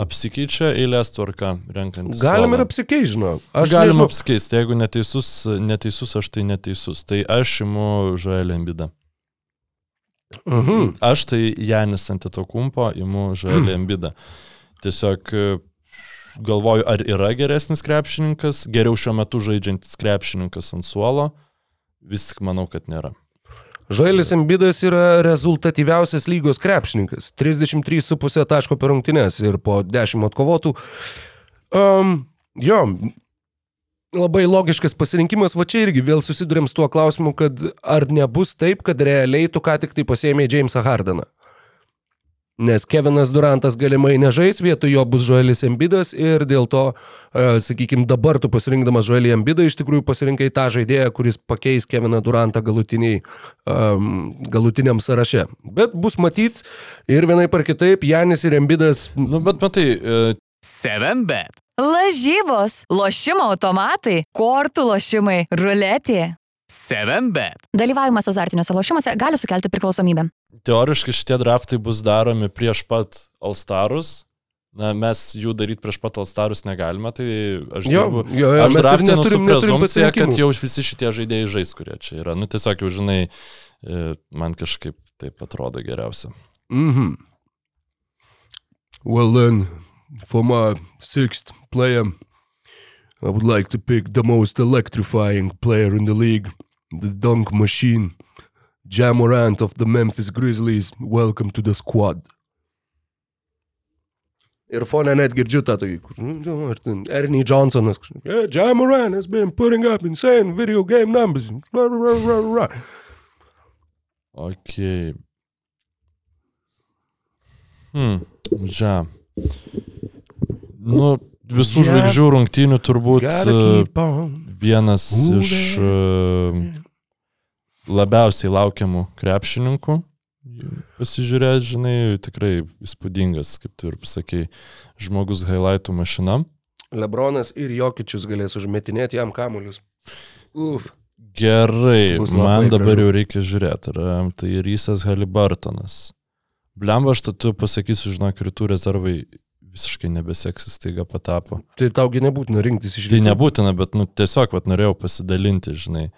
apsikeičia eilės tvarka renkant? Galim ir apsikeisti, žinau. Aš Galim apsikeisti, jeigu neteisus, neteisus, aš tai neteisus. Tai aš imu Žaelį Embidą. Mhm. Aš tai Janis Antetokumpo imu Žaelį Embidą. Tiesiog galvoju, ar yra geresnis krepšininkas, geriau šiuo metu žaidžiantis krepšininkas ant suolo. Vis tik manau, kad nėra. Žailis Embidas yra rezultatyviausias lygos krepšininkas. 33,5 taško per rungtynes ir po 10 atkovotų. Um, jo, labai logiškas pasirinkimas, va čia irgi vėl susidurėm su tuo klausimu, kad ar nebus taip, kad realiai tu ką tik tai pasėmė Jamesą Hardeną. Nes Kevinas Durantas galimai nežais, vietoj jo bus Žoelis Embidas ir dėl to, e, sakykime, dabar tu pasirinkdamas Žoelį Embidą iš tikrųjų pasirinkai tą žaidėją, kuris pakeis Keviną Durantą galutiniai, um, galutiniam sąraše. Bet bus matyt ir vienaip ar kitaip, Janis ir Embidas Nu, bet matai, e, 7bet. Lažybos, lošimo automatai, kortų lošimai, ruletė. 7bet. Dalyvavimas azartiniuose lošimuose gali sukelti priklausomybę. Teoriškai šitie draftai bus daromi prieš pat Alstarus. Na, mes jų daryti prieš pat Alstarus negalime, tai aš Jo, dirbu. jo, jo, aš draftinu su prezumcija, kad jau visi šitie žaidėjai žais, kurie čia yra. Nu, tiesiog jau žinai, e, man kažkaip taip atrodo geriausia. Mm-hmm. Well then, for my sixth player, I would like to pick the most electrifying player in the league, the dunk machine, Jamorant of the Memphis Grizzlies. Welcome to the squad. Ir fone net girdžiu tą tokį, kur, nu, žinau, ar ten Ernie Johnsonas. Yeah, Jamoran has been putting up insane video game numbers. Ok. Hmm, žia. Nu, visų žvaigždžių rungtynių turbūt on. vienas iš e, labiausiai laukiamų krepšininkų. Pasižiūrėti, žinai, tikrai įspūdingas, kaip tu ir pasakei, žmogus highlightų mašina. Lebronas ir Jokičius galės užmetinėti jam kamuolius. Uf. Gerai, man dabar gražu. jau reikia žiūrėti. Ar, tai Rysas Halibartonas. Blemba, aš tu pasakysiu, žinok, rytų rezervai visiškai nebeseksis, taiga patapo. Tai taugi nebūtina rinktis iš Tai rytų. nebūtina, bet nu, tiesiog vat, norėjau pasidalinti, žinai,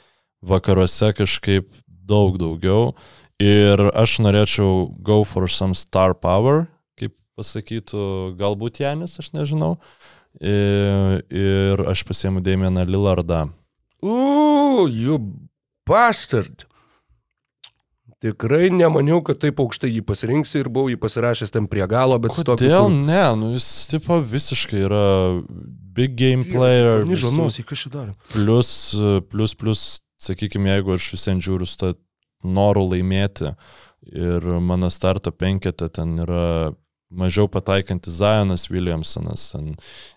vakaruose kažkaip daug daugiau. Ir aš norėčiau go for some star power, kaip pasakytų galbūt Janis, aš nežinau. Ir, ir aš pasiemu Damieną Lillardą. U, you bastard. Tikrai nemaniau, kad taip aukštai jį pasirinksi ir buvau jį pasirašęs ten prie galo, bet su tokiu- Kodėl ne? Nu, jis tipo visiškai yra big game player. Nosį, kas čia darė? Plus, plus, plus, sakykime, jeigu aš visiems žiūriu su tą noru laimėti ir mano starto penketė ten yra mažiau pataikantis Zionas Williamsonas, ten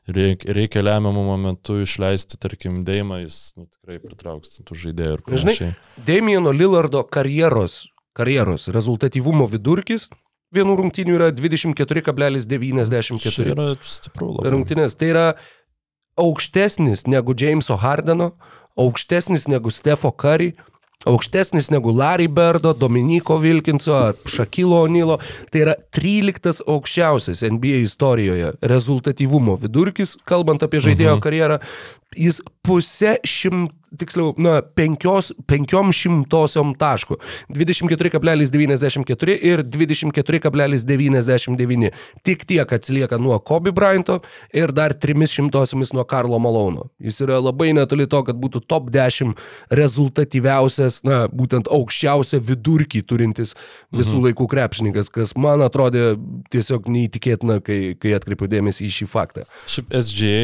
reik, reikia lemiamų momentų išleisti, tarkim, Deimą, jis nu, tikrai pritrauks tų žaidėjų ir Žinai, panašiai. Damieno Lillardo karjeros, karjeros rezultatyvumo vidurkis vienų rungtynių yra 24,94 Čia yra stipru labai. rungtynės. Tai yra aukštesnis negu Jameso Hardeno, aukštesnis negu Stefo Curry, aukštesnis negu Larry Birdo, Dominiko Vilkinso ar Šakilo Onilo. Tai yra 13 aukščiausias NBA istorijoje rezultatyvumo vidurkis, kalbant apie žaidėjo karjerą. Jis pusę šimto tiksliau, na, penkios, penkiom šimtosiom taškų. 24,94 ir 24,99. Tik tiek atsilieka nuo Kobe Bryanto ir dar trimis šimtosiomis nuo Karlo Malono. Jis yra labai netoli to, kad būtų top 10 rezultatyviausias, na, būtent aukščiausią vidurkį turintis visų mhm. laikų krepšininkas, kas man atrodė tiesiog neįtikėtina, kai, kai atkreipiu dėmesį į šį faktą. Šiaip SGA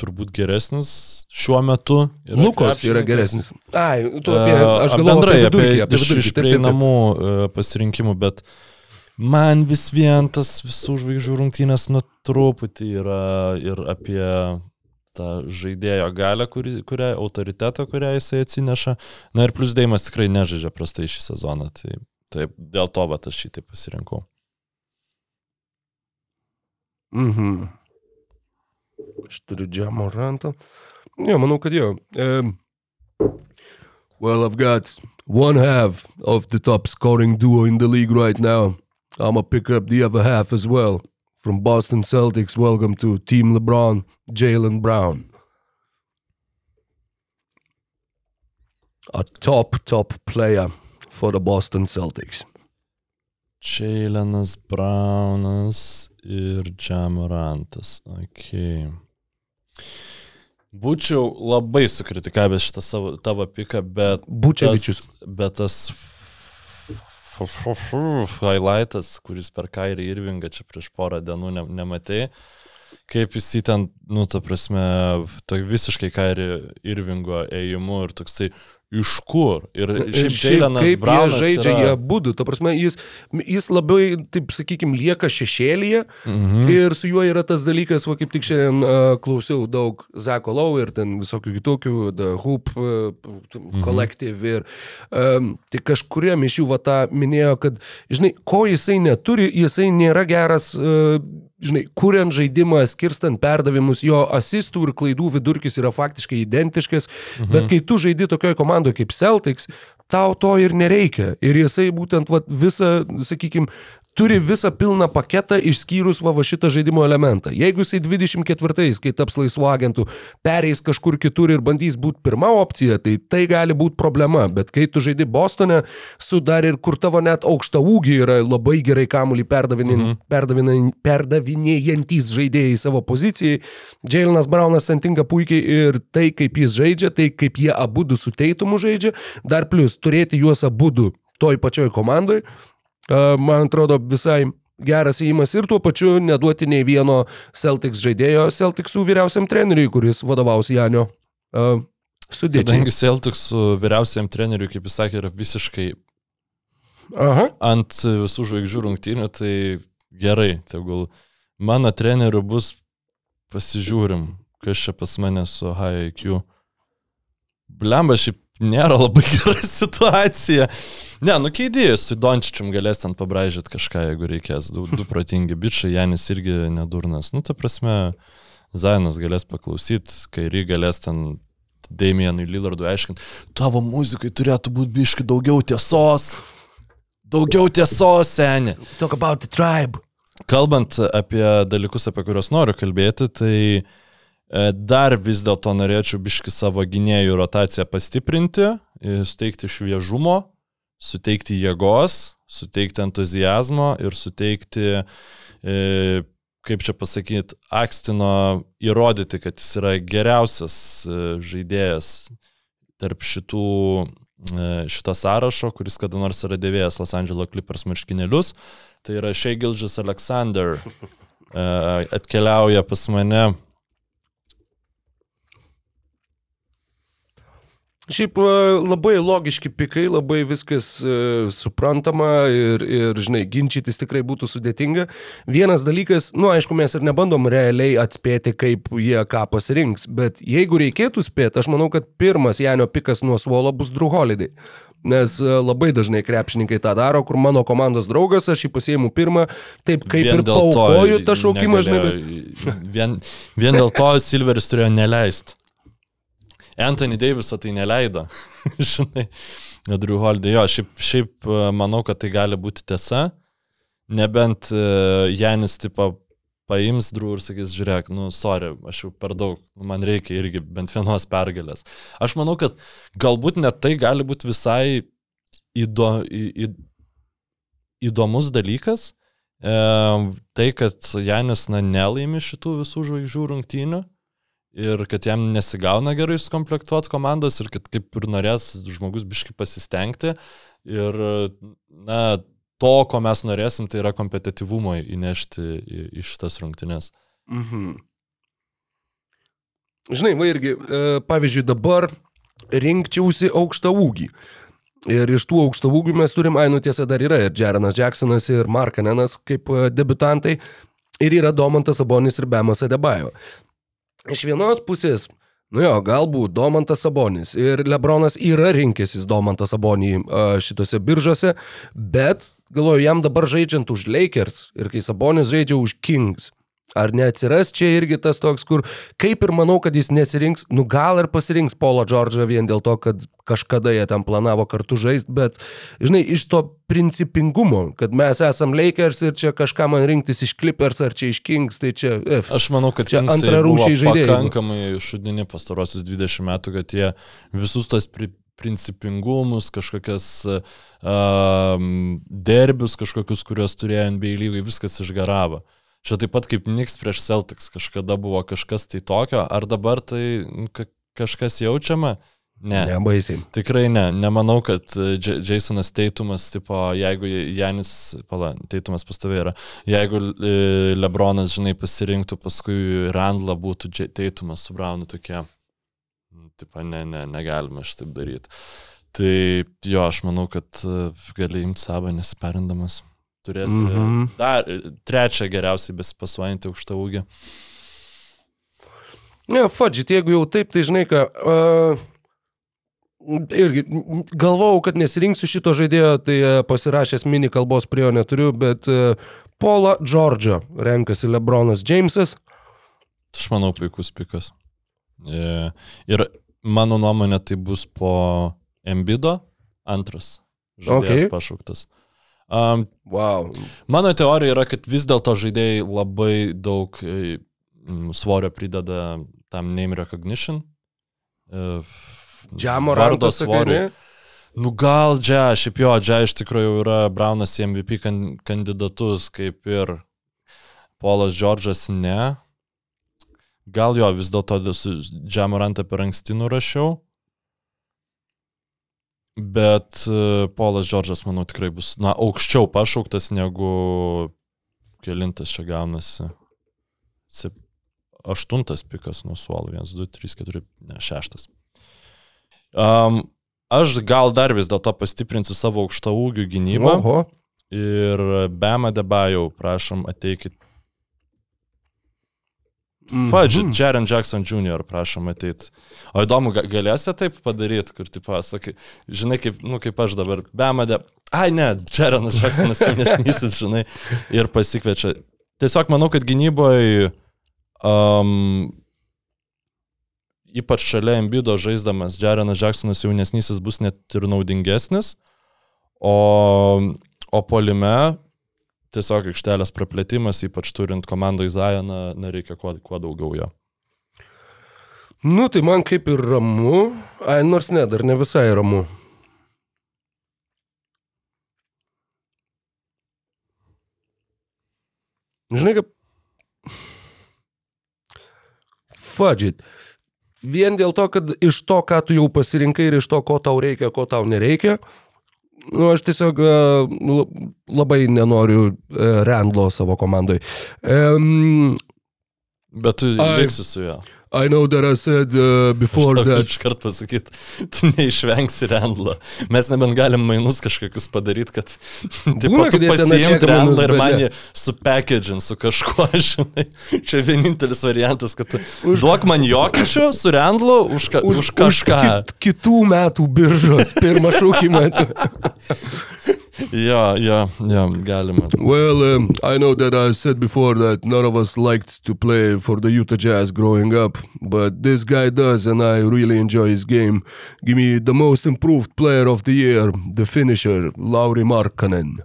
turbūt geresnis šiuo metu. Lukos yra geresnis. Ai, tu apie, E, aš galvoju bendrai apie vidurkį, apie iš, vidurkį. iš taip. prieinamų e, pasirinkimų, bet man vis vien tas visų žvaigždžių rungtynės nu truputį yra ir apie tą žaidėjo galę, kuri, kurią, autoritetą, kurią jisai atsineša. Na ir plus Deimas tikrai nežaidžia prastai šį sezoną, tai taip, dėl to bet aš taip pasirinkau. Mhm. Aš turiu džiamo rantą. Ne, manau, kad jo. Um, well, I've got one half of the top scoring duo in the league right now. I'm gonna pick up the other half as well. From Boston Celtics, welcome to Team LeBron, Jalen Brown. A top, top player for the Boston Celtics. Čeilenas Braunas ir Džamorantas. Okay. Būčiau labai sukritikavęs šitą savo, tavo piką, bet... Bučevičius. Tas, bet tas highlightas, kuris per Kairį Irvingą čia prieš porą dienų ne, nematei, kaip jis į ten, nu, ta prasme, to visiškai Kairį Irvingo ėjimu ir toksai iš kur. Ir Ir šiaip Jailenas Braunas jie žaidžia, yra... jie būdu. Ta prasme, jis, jis labai, taip sakykime, lieka šešėlyje Mhm. ir su juo yra tas dalykas, va kaip tik šiandien uh, klausiau daug Zako Lau ir ten visokių kitokių, The Hoop uh, Mhm. Collective ir um, tai kažkuriam iš jų va tą minėjo, kad, žinai, ko jisai neturi, jisai nėra geras, uh, žinai, kuriant žaidimą, skirstant perdavimus, jo asistų ir klaidų vidurkis yra faktiškai identiškas, mhm. bet kai tu žaidi tokioje komandoje kaip Celtics, tau to ir nereikia. Ir jisai būtent vat, visą, sakykime, turi visą pilną paketą išskyrus va, va šitą žaidimo elementą. Jeigu jisai 24-ais, kai taps laisvo agentų, pereis kažkur kitur ir bandys būti pirma opcija, tai tai gali būti problema. Bet kai tu žaidi Bostone, su dar ir kur tavo net aukšta ūgiai yra labai gerai kamuolį perdavinė- perdavinėjantys žaidėjai savo pozicijai, Jailenas Braunas ten tinka puikiai ir tai, kaip jis žaidžia, tai kaip jie abu du su teitumu žaidžia, dar plus turėti juos abu du toj pačioj komandai, man atrodo visai geras įimas ir tuo pačiu neduoti nei vieno Celtics žaidėjo Celticsų vyriausiam treneriui, kuris vadovaus Janio uh, sudėčiai. Kadangi Celtics su vyriausiam treneriu, kaip jis sakė, yra visiškai Aha. ant visų žvaigždžių rungtynių, tai gerai, tegul mano treneriu bus, pasižiūrim, kas čia pas mane su high IQ. Blemba, šiaip nėra labai gera situacija. Ne, nu keidėjai, su Dončičium galės ten pabražyti kažką, jeigu reikės. Du, du protingi bičiai, Janis irgi nedurnas. Nu, ta prasme, Zainas galės paklausyti, Kairi galės ten Damienui Lillardui aiškinti, tavo muzikai turėtų būti biški daugiau tiesos. Daugiau tiesos, seniai. Talk about the tribe. Kalbant apie dalykus, apie kuriuos noriu kalbėti, tai e, dar vis dėlto norėčiau biški savo gynėjų rotaciją pastiprinti, e, suteikti šviežumo, suteikti jėgos, suteikti entuzijazmo ir suteikti, e, kaip čia pasakyti, Akstino įrodyti, kad jis yra geriausias e, žaidėjas tarp šitų e, šito sąrašo, kuris kada nors yra dėvėjęs Los Angeles Clippers marškinėlius. Tai yra Shea Gilgis Alexander e, atkeliauja pas mane. Šiaip e, labai logiški pikai, labai viskas uh, suprantama ir, ir, žinai, ginčytis tikrai būtų sudėtinga. Vienas dalykas, nu, aišku, mes ir nebandom realiai atspėti, kaip jie ką pasirinks, bet jeigu reikėtų spėti, aš manau, kad pirmas Janio pikas nuo suolo bus Drew Holiday. Nes uh, labai dažnai krepšininkai tą daro, kur mano komandos draugas, aš jį pasiėmu pirmą, taip kaip Vien ir paukoju tą šaukimą, žinai. Vien, vien dėl to Silveris turėjo neleisti. Anthony Daviso tai neleido. Žinai, Drew Holiday. Jo, šiaip, šiaip e, manau, kad tai gali būti tiesa. Nebent e, Janis tipo paims Drew ir sakys, žiūrėk, nu, sorry, aš jau per daug, nu, man reikia irgi bent vienos pergalės. Aš manau, kad galbūt net tai gali būti visai įdo, į, į, įdomus dalykas. E, tai, kad Janis na, nelaimi šitų visų žvaigždžių rungtynių ir kad jam nesigauna gerai sukomplektuoti komandos ir kad kaip ir norės žmogus biški pasistengti. Ir, na, to, ko mes norėsim, tai yra kompetityvumo įnešti į šitas rungtynės. Mhm. Žinai, va irgi, e, pavyzdžiui, dabar rinkčiausi aukštą ūgį. Ir iš tų aukštų ūgių mes turim, ai, nu tiesa, dar yra ir Jarenas Jacksonas, ir Markanenas kaip e, debutantai, ir yra Domantas Sabonis ir Bemas Adebayo. Iš vienos pusės, nu jo, galbūt Domantas Sabonis ir Lebronas yra rinkęsis Domantą Sabonį šitose biržose, bet galvoju, jam dabar žaidžiant už Lakers ir kai Sabonis žaidžia už Kings. Ar neatsiras čia irgi tas toks, kur kaip ir manau, kad jis nesirinks, nu gal ir pasirinks Paulo Džordžą vien dėl to, kad kažkada jie ten planavo kartu žaisti, bet, žinai, iš to principingumo, kad mes esam Lakers ir čia kažką man rinktis iš Clippers ar čia iš Kings, tai čia F. Aš manau, kad Čia antrarūšiai žaidėjai. Pakankamai šudini pastarosius 20 metų, kad jie visus tos pri, principingumus, kažkokias um, derbius, kažkokius, kuriuos turėjo NBA lygai, viskas išgaravo. Čia taip pat kaip Knicks prieš Celtics kažkada buvo kažkas tai tokio, ar dabar tai nu, ka kažkas jaučiama? Ne. Nebaisiai. Tikrai ne, nemanau, kad e, Jasonas Teitumas, tipo, jeigu Janis, pala, Teitumas pas tavai yra, jeigu e, Lebronas, žinai, pasirinktų paskui Randlą, būtų Teitumas su Braunu tokie, nu, tipo, ne, ne, negalime šitaip daryti. Tai jo, aš manau, kad e, gali imti savo nesiperindamas. Turėsi Mhm. mhm. dar e, trečią geriausiai besipasuojantį aukštą ūgį. Ne, fudžit, jeigu jau taip, tai žinai ką. Uh... Irgi galvojau, kad nesirinksiu šito žaidėjo, tai e, pasirašęs mini kalbos prie jo neturiu, bet uh, Paula Džordžą renkasi Lebronas Jamesas. Aš manau, puikus pikas. Ir mano nuomonė tai bus po Embido antras žaidėjas okay. pašauktas. Um, Wow. mano teorija yra, kad vis dėlto žaidėjai labai daug e, svorio prideda tam name recognition. E, Džamo vardo ne? Nu gal Džia, šiaip jo, Džia iš tikrųjų jau yra Braunas į MVP kan kandidatus, kaip ir Polas Džordžas ne. Gal jo vis dėlto Džia Morantą per anksti nurašiau. Bet e, Polas Džordžas, manau, tikrai bus, na, aukščiau pašauktas negu kelintas čia gaunasi. Sep... Aštuntas pikas nuo suolo, 1, 2, 3, 4, ne, šeštas. Um, aš gal dar vis dėlto pastiprinsiu savo aukštą ūgių gynybą. Oho. Ir Bema Debajau, prašom, ateikit. Fudge, Mhm. Jaren Jackson Jr., prašom ateit. O įdomu, ga- galėsite taip padaryti, kur, tipo, sakai, žinai, kaip, nu, kaip aš dabar, Bema Debajau. Ai, ne, Jarenas Jacksonas jaunesnysis, žinai, ir pasikviečia. Tiesiog manau, kad gynyboje, um, ypač šalia Embido žaisdamas, Jarenas Jacksonas jaunesnysis bus net ir naudingesnis. O, o polime tiesiog aikštelės praplėtimas, ypač turint komandą Izajaną, nereikia kuo, kuo daugiau jo. Nu, tai man kaip ir ramu. Ai, nors ne, dar ne visai ramu. Žinai, kaip... Fudžit. Vien dėl to, kad iš to, ką tu jau pasirinkai ir iš to, ko tau reikia, ko tau nereikia, nu, aš tiesiog e, la- labai nenoriu e, Randlo savo komandai. Um, Bet tu liksi su juo. I know that I said uh, before that. iš karto pasakyt, tu neišvengsi Rendlo. Mes nebent galim mainus kažkokius padaryti, kad Būna, kad pasiimti Rendlą ir man jį supackagin su kažkuo, žinai. Čia vienintelis variantas, kad tu duok man jokičių su Rendlu už, ka, už, už kažką. Kit, kitų metų biržos pirmą šaukimą. Jo, jo, jo, galima. well, um, I know that I said before that none of us liked to play for the Utah Jazz growing up, but this guy does, and I really enjoy his game. Give me the most improved player of the year, the finisher, Lauri Markkanen.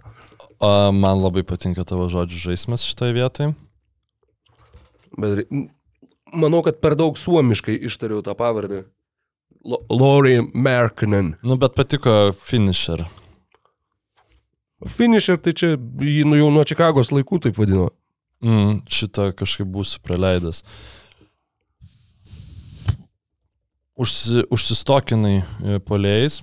A, man labai patinka tavo žodžių žaidimas šitoje vietoje. Bet manau, kad per daug suomiškai ištariau tą pavardę. Lauri Markkanen. Nu, bet patiko finisher. Finisher, tai čia jį nu, jau nuo Čikagos laikų taip vadino. Mm, šitą kažkaip būsiu praleidęs. Užsi, užsistokinai e, polėjais.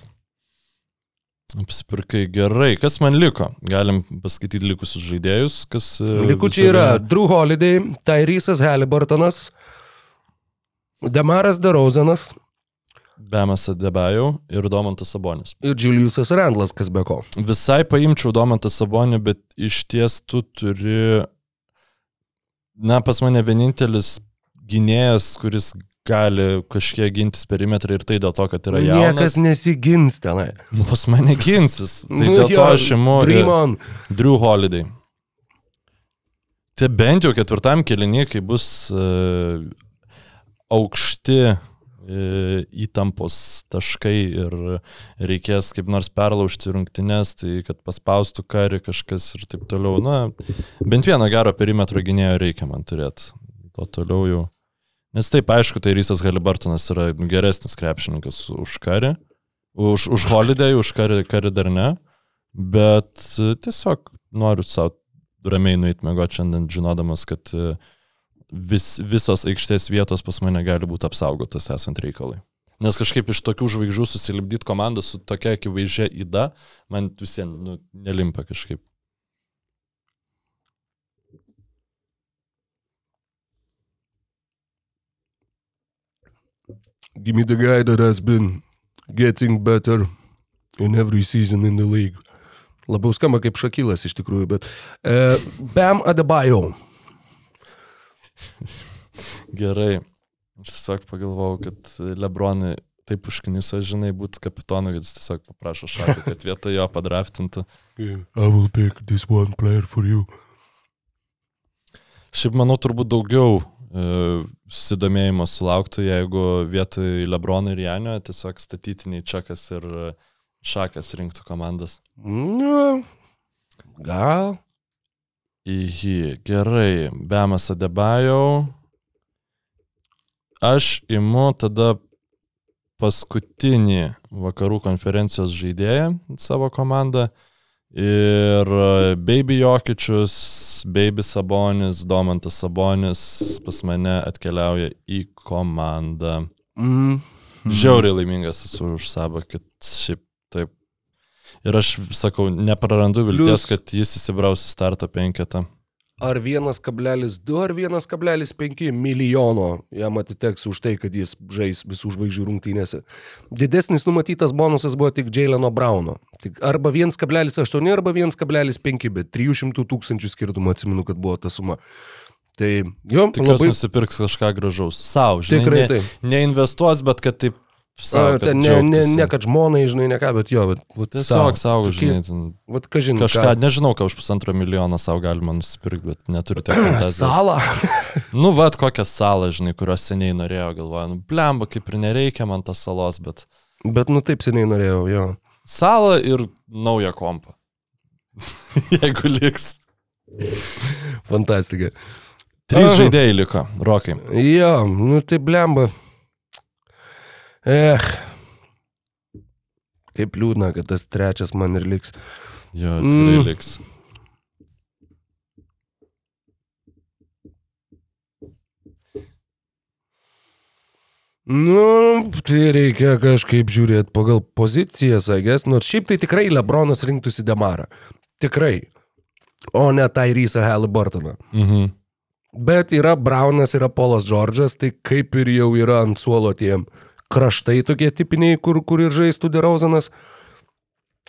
Apsipirkai gerai. Kas man liko? Galim paskaityti likusius žaidėjus. Kas, e, Likučiai yra Drew Holiday, Tyrysas Halliburtonas, Demaras Derozanas Bemas Adebajau ir Domantas Sabonis. ir Juliusas Randlas, kas be ko. Visai paimčiau Domantą Sabonį, bet iš ties tu turi, na, pas mane vienintelis gynėjas, kuris gali kažkiek gintis perimetrą ir tai dėl to, kad yra jaunas. Niekas nesigins tenai. Nu, pas mane ginsis. Tai Nu, dėl to aš imu Dream on. Drew Holiday. Tai bent jau ketvirtam kelinį, kai bus uh, aukšti įtampos taškai ir reikės kaip nors perlaužti rungtynes, tai kad paspaustų karį kažkas ir taip toliau. Na, bent vieną gerą perimetro gynėjo reikia man turėti. To toliau jau. Nes taip, aišku, tai Rysas Halibartonas yra geresnis krepšininkas už karį. Už, už Holiday, už karį, karį dar ne. Bet tiesiog noriu savo ramiai nueiti mėgoti šiandien, žinodamas, kad e, vis, visos aikštės vietos pas mane gali būti apsaugotas esant reikalui. Nes kažkaip iš tokių žvaigždžių susilipdyti komandą su tokia akivaizdžia įda, man visiems nu, nelimpa kažkaip. Give me the guy that has been getting better in every season in the league. Labiau skamba kaip Šakylas iš tikrųjų, bet e, Bam Adebayo. Gerai. Aš tiesiog pagalvojau, kad Lebronui taip užkniso, žinai, būti kapitonu, kad jis tiesiog paprašo šakų, kad vietoj jo padraftintų. Yeah, I will pick this one player for you. Šiaip manau, turbūt daugiau e, susidomėjimo sulauktų, jeigu vietoj Lebrono ir Janio tiesiog statytiniai Čekas ir e, Šakas rinktų komandas. Nu, gal. Įhy, gerai, Bemas Adebajau. Aš imu tada paskutinį vakarų konferencijos žaidėją į savo komandą. Ir Baby Jokičius, Baby Sabonis, Domantas Sabonis pas mane atkeliauja į komandą. Mm. Žiauriai laimingas esu už Sabą, kad šiaip. Ir aš sakau, neprarandu vilties, Plius- kad jis įsibraus į starto penketą. Ar 1,2 ar 1,5 milijono jam atiteks už tai, kad jis žais visų žvaigždžių rungtynėse. Didesnis numatytas bonusas buvo tik Jaileno Brauno. Tik arba 1,8 arba 1,5, bet 300 tūkstančių skirtumų atsimenu, kad buvo ta suma. Tai jo, Tikiuosi labai nusipirks kažką gražaus. Sau, žinai. Tikrai ne, taip. Neinvestuos, bet kad taip savo. Ten ne, ne, ne kad žmonai, žinai, ne ką, bet jo, vat, vat Tiesiog savo, žinai. Ten, Vat kažin, kažką, ką. nežinau, ką už pusantro milijono savo galima nusipirkti, bet fantazijos. Salą. Nu, vad, kokią salą, žinai, kurios seniai norėjau, galvoju, nu, blemba, kaip ir nereikia man tos salos, bet Bet nu taip seniai norėjau, jo. salą ir naują kompą. Jeigu liks. Fantastika. Trys žaidėjai liko, rokai. Jo, nu tai blemba. Eh. Kaip liūdna, kad tas trečias man ir liks. Jo, tikrai Mm. liks. Nu, tai reikia kažkaip žiūrėti pagal pozicijas, agės. Nors šiaip tai tikrai Lebronas rinktųsi Demarą. Tikrai. O ne Tyrysą Halliburtoną. Mhm. Bet yra Braunas, yra Polas Džordžas, tai kaip ir jau yra ant suolo tie kraštai tokie tipiniai, kur, kur ir žaistų Derauzanas.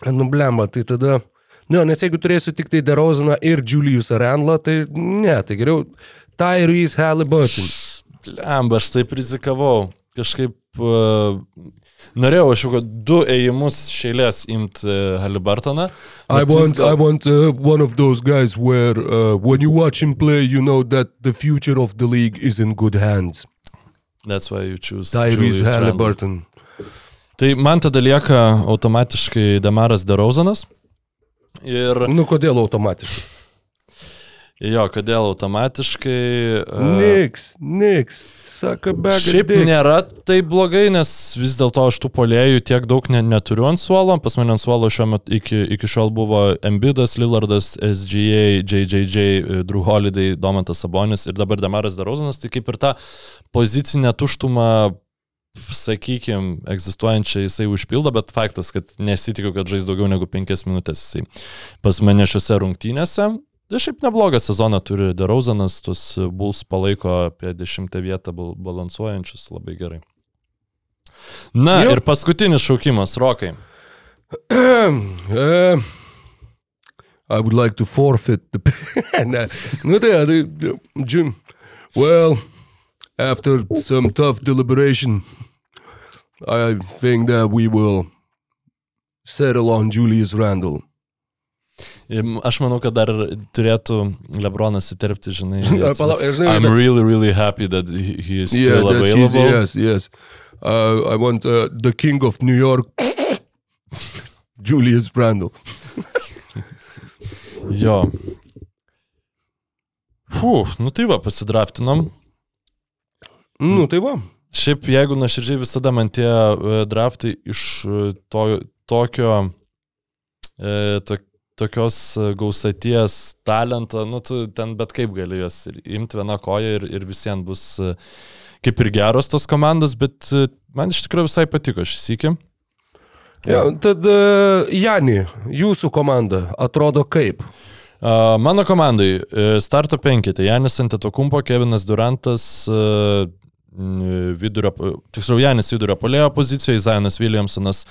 Nublemba, tai tada... Ne, nes jeigu turėsiu tik tai Derauzaną ir Julius Randlą, tai ne, tai geriau Tyrese Halliburton. Lemba, aš taip rizikavau. Kažkaip uh, norėjau aš jau kad du ėjimus šeilės imti uh, Halibartoną. I bet vis want, dėl- I want uh, one of those guys where uh, when you watch him play, you know that the future of the league is in good hands. That's why you choose. Tyrese Randle. Halliburton. Tai man tada lieka automatiškai Damaras Derauzanas. Ir Nu, kodėl automatiškai? Jo, kodėl automatiškai. uh, Niks, niks, saka bega. Šiaip nėra taip blogai, nes vis dėlto aš tų polėjų tiek daug ne, neturiu ant suolo. Pas mane ant suolo šiuo metu iki, iki šiol buvo Embidas, Lillardas, SGA, JJJ, Drew Holiday, Domantas Sabonis ir dabar Damaras Darozanas. Tai kaip ir tą pozicinę tuštumą, sakykime, egzistuojančią jisai užpildo, bet faktas, kad nesitikiu, kad žais daugiau negu penkias minutės jisai pas mane šiuose rungtynėse. Ir šiaip neblogą sezoną turi Derauzanas, tuos Bulls palaiko apie dešimtą vietą bal balansuojančius labai gerai. Na Jo. ir paskutinis šaukimas, Rokai. uh, I would like to forfeit the. ne, nu tai, tai, Jim. Well, after some tough deliberation, I think that we will settle on Julius Randle. Aš manau, kad dar turėtų Lebronas įterpti, žinai. Palauk, žinai, I'm really, really happy that he, is Yeah, still he's, available. yes, yes. Uh, I want uh, the king of New York, Julius Randle. Jo. Fū, nu tai va, pasidraftinom. Nu, tai va. Šiaip, jeigu nuoširdžiai visada man tie e, draftai iš e, to, tokio, e, to, tokios e, gausaties talento, nu tu ten bet kaip gali juos imti vieną koją ir, ir visiems bus e, kaip ir geros tos komandos, bet e, man iš tikrųjų visai patiko šis iki. Ja, tad, Jani, jūsų komanda atrodo kaip? Mano komandai starto penketė. Janis Antetokumpo, Kevinas Durantas, vidurio, tiksliau Janis vidurio polėjo pozicijoje, Zainas Williamsonas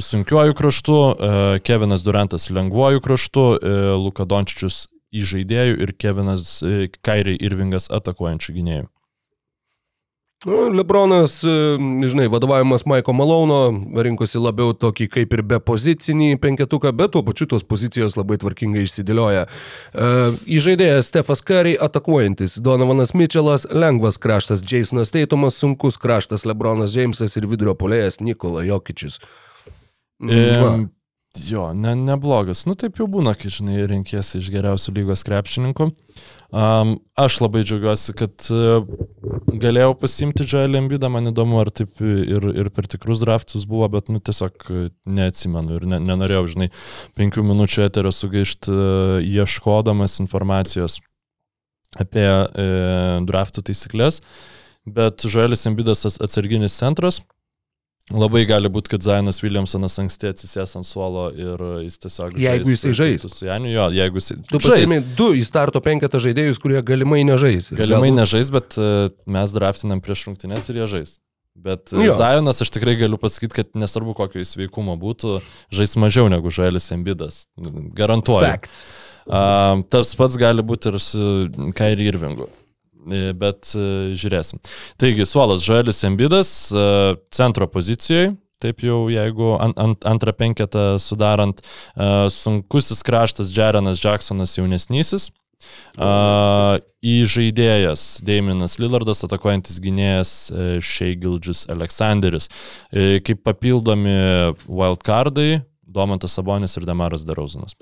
sunkiuoju kraštu, uh, Kevinas Durantas lengvuoju kraštu, uh, Luka Dončičius į žaidėjų ir Kevinas uh, Kairiai Irvingas atakuojančių gynėjų. Nu, Lebronas, e, žinai, vadovavimas Maiko Malono rinkosi labiau tokį kaip ir be pozicinį penketuką, bet tuo pačiu tos pozicijos labai tvarkingai išsidėlioja. E, Įžaidėjas Stefas Curry atakuojantis, Donovanas Mitchellas, lengvas kraštas, Jasonas Teitumas, sunkus kraštas, Lebronas Džeimsas ir vidurio polėjas Nikola Jokičius. E, jo, ne, neblogas. Nu taip jau būna, kai žinai, renkėsi iš geriausių lygos krepšininkų. Um, aš labai džiaugiuosi, kad uh, galėjau pasimti Joelį Embidą, man įdomu, ar taip ir, ir per tikrus draftus buvo, bet nu tiesiog uh, neatsimenu ir ne, nenorėjau, žinai, penkių minučių eterio sugaišti uh, ieškodamas informacijos apie uh, draftų taisyklės. Bet Joelis Embidas as- atsarginis centras. Labai gali būti, kad Zainas Williamsonas anksti atsisės ant suolo ir jis tiesiog... Jeigu jisai žais. Su, Janiu, jo, jeigu jisai... Tu pasiėmė du į starto penketą žaidėjus, kurie galimai nežais. Galimai galbūt- nežais, bet e, mes draftinam prieš rungtynės ir jie žais. Bet e, Jo. Zajonas aš tikrai galiu pasakyti, kad nesvarbu kokio įsveikumo būtų, žais mažiau negu Žaelis Embidas. Garantuoju. Facts. Um, tas pats gali būti ir su Kairi Irvingu. E, Bet e, žiūrėsim. Taigi, suolas Žoelis Embidas e, centro pozicijoje. Taip jau, jeigu ant, ant, antrą penketą sudarant, uh, sunkusis kraštas Jerenas Jacksonas jaunesnysis, uh, į žaidėjas Daiminas Lillardas, atakuojantis gynėjas Sheigildžis Aleksanderis. Kaip papildomi wildcardai, Domantas Sabonis ir Demaras Darauzinas.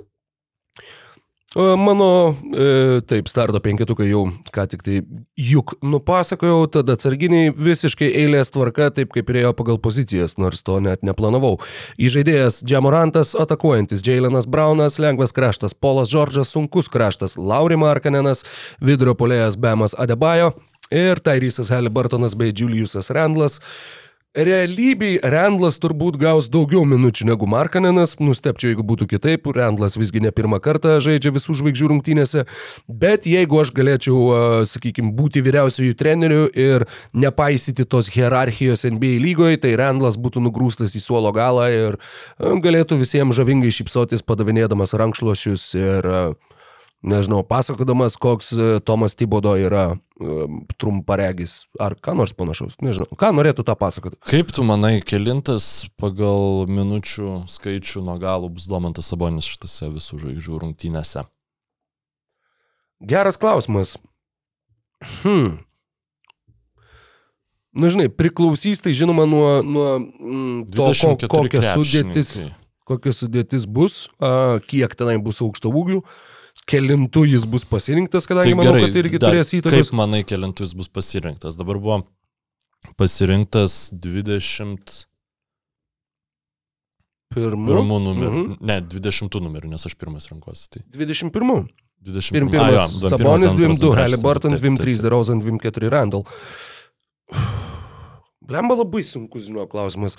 O Mano, e, taip, starto penketukai jau ką tik tai juk nupasakojau, tada atsarginiai visiškai eilės tvarka, taip kaip ir ėjo pagal pozicijas, nors to net neplanavau. Įžaidėjas Džamorantas, atakuojantis Jailenas Braunas, lengvas kraštas Polas Džordžas, sunkus kraštas Lauri Markanenas, vidurio polėjas Bemas Adebayo ir Tairysas Halliburtonas bei Juliusas Randlas. Realybėj Randlas turbūt gaus daugiau minučių negu Markanenas, nustepčiau, jeigu būtų kitaip, Randlas visgi ne pirmą kartą žaidžia visų žvaigždžių rungtynėse, bet jeigu aš galėčiau, sakykime, būti vyriausiojų trenerių ir nepaisyti tos hierarchijos NBA lygoje, tai Randlas būtų nugrūstas į suolo galą ir galėtų visiems žavingai šypsotis padavinėdamas rankšluošius ir nežinau, pasakodamas, koks e, Tomas Tibodo yra e, trumparegis ar ką nors panašaus. Nežinau, ką norėtų tą pasakoti. Kaip tu manai, kelintas pagal minučių skaičių nuo galo bus Domantas Sabonis šitose visų žvaigždžių rungtynėse? Geras klausimas. Hmm. Na, žinai, priklausys tai žinoma nuo, nuo mm, to, ko, kokia sudėtis, kokia sudėtis bus, a, kiek tenai bus aukšto ūgių. Uh, kelintų jis bus pasirinktas, kadangi Taip, manau, gerai, kad irgi dar, turės įtakos. Kaip manai, kelintų jis bus pasirinktas? Dabar buvo pasirinktas 20. Pirmų, pirmų numerių. Mhm. Ne, 20 numerių, nes aš pirmas renkuosi. Tai. 21. 21. Pirm, pirmas A, jo, Sabonis 2-2, Halliburton 2-3, DeRozan 2-4, Randall. Blemba labai sunkus, žinau, klausimas.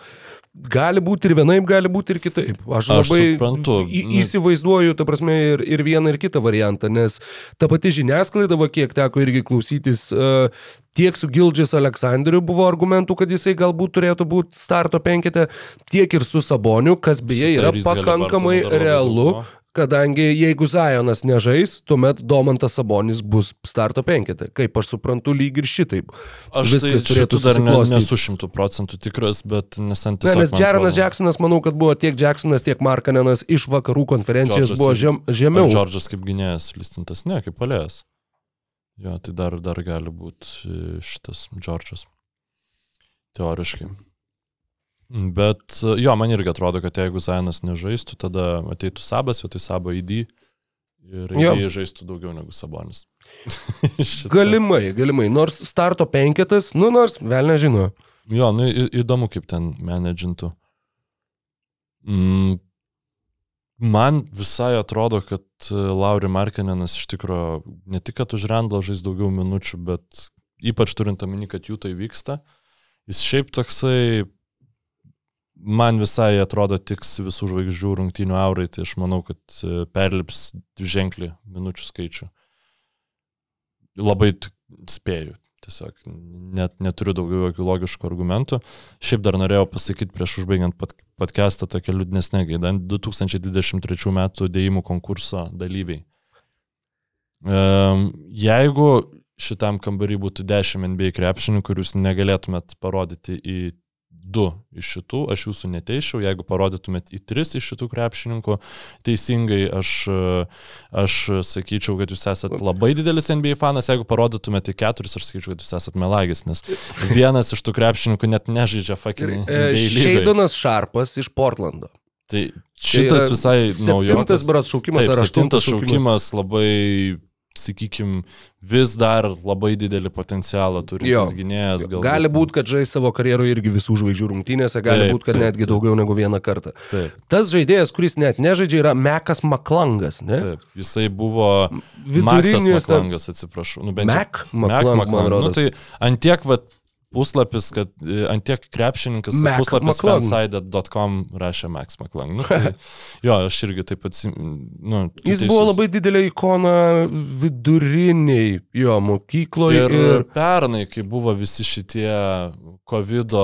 Gali būti ir vienaip, gali būti ir kitaip. Aš, aš labai suprantu. Į, įsivaizduoju, ta prasme, ir, ir vieną, ir kitą variantą, nes ta pati žiniasklaida, va, kiek teko irgi klausytis, uh, tiek su Gildžis Aleksandriu buvo argumentų, kad jisai galbūt turėtų būti starto penkete, tiek ir su Saboniu, kas beje yra pakankamai realu. Kadangi jeigu Zajonas nežais, tuomet Domantas Sabonis bus starto penketė. Kaip aš suprantu, lyg ir šitaip. Aš Viskas tai turėtų dar ne, nesu šimtų procentų tikras, bet nesant ne, Nes Jaronas Jacksonas, manau, kad buvo tiek Jacksonas, tiek Markanenas iš vakarų konferencijos George'as, buvo žem, žemiau. Džordžas kaip gynėjas listintas, ne, kaip palėjas. Jo, tai dar, dar gali būti e, šitas Džordžas. Teoriškai. Bet jo, man irgi atrodo, kad jeigu Zainas nežaistų, tada ateitų Sabas, vietoj Sabo ID ir jie žaistų daugiau negu Sabonis. galimai, galimai. Nors starto penketas, nu nors vėl nežino. Jo, nu į, įdomu, kaip ten menedžintų. Mm, man visai atrodo, kad Lauri Markinenas iš tikrųjų ne tik, kad už Randlą žais daugiau minučių, bet ypač turint omeny, kad jų tai vyksta, jis šiaip toksai man visai atrodo tiks visų žvaigždžių rungtynių aurai, tai aš manau, kad e, perlips ženklį minučių skaičių. Labai spėju, tiesiog net neturiu daugiau jokių logiškų argumentų. Šiaip dar norėjau pasakyti prieš užbaigiant podcastą tokią liūdnesnę gaidą. 2023 metų dėjimų konkurso dalyviai. Jeigu šitam kambarį būtų 10 NBA krepšininkų, kur jūs negalėtumėt parodyti į du iš šitų, aš jūsų neteišiau, jeigu parodytumėt į tris iš šitų krepšininkų, teisingai aš, aš sakyčiau, kad jūs esate labai didelis NBA fanas, jeigu parodytumėt į keturis, aš sakyčiau, kad jūs esate melagis, nes vienas iš tų krepšininkų net nežaidžia fucking. E, Šeidonas Šarpas iš Portlando. Tai šitas visai naujas. Septintas berots šaukimas Taip, ar aštuntas šaukimas. šaukimas labai sakykime, vis dar labai didelį potencialą turintis gynėjas. Galbūt. Gali būti, kad žais savo karjeroje irgi visų žvaigždžių rungtynėse, gali būti, kad taip, netgi taip. daugiau negu vieną kartą. Taip. Tas žaidėjas, kuris net nežaidžia, yra Mekas Maklangas. Ne? Taip, jisai buvo Vidurinis Maklangas, atsiprašau. Nu, Mek Maklangas. Mac nu, tai antiek, va, puslapis, kad e, ant tiek krepšininkas, kad puslapis fanside.com rašė Max McClung. Nu, tai, jo, aš irgi taip atsimenu. Nu, Jis teisus. buvo labai didelė ikona viduriniai jo mokykloje. Ir, ir pernai, kai buvo visi šitie COVID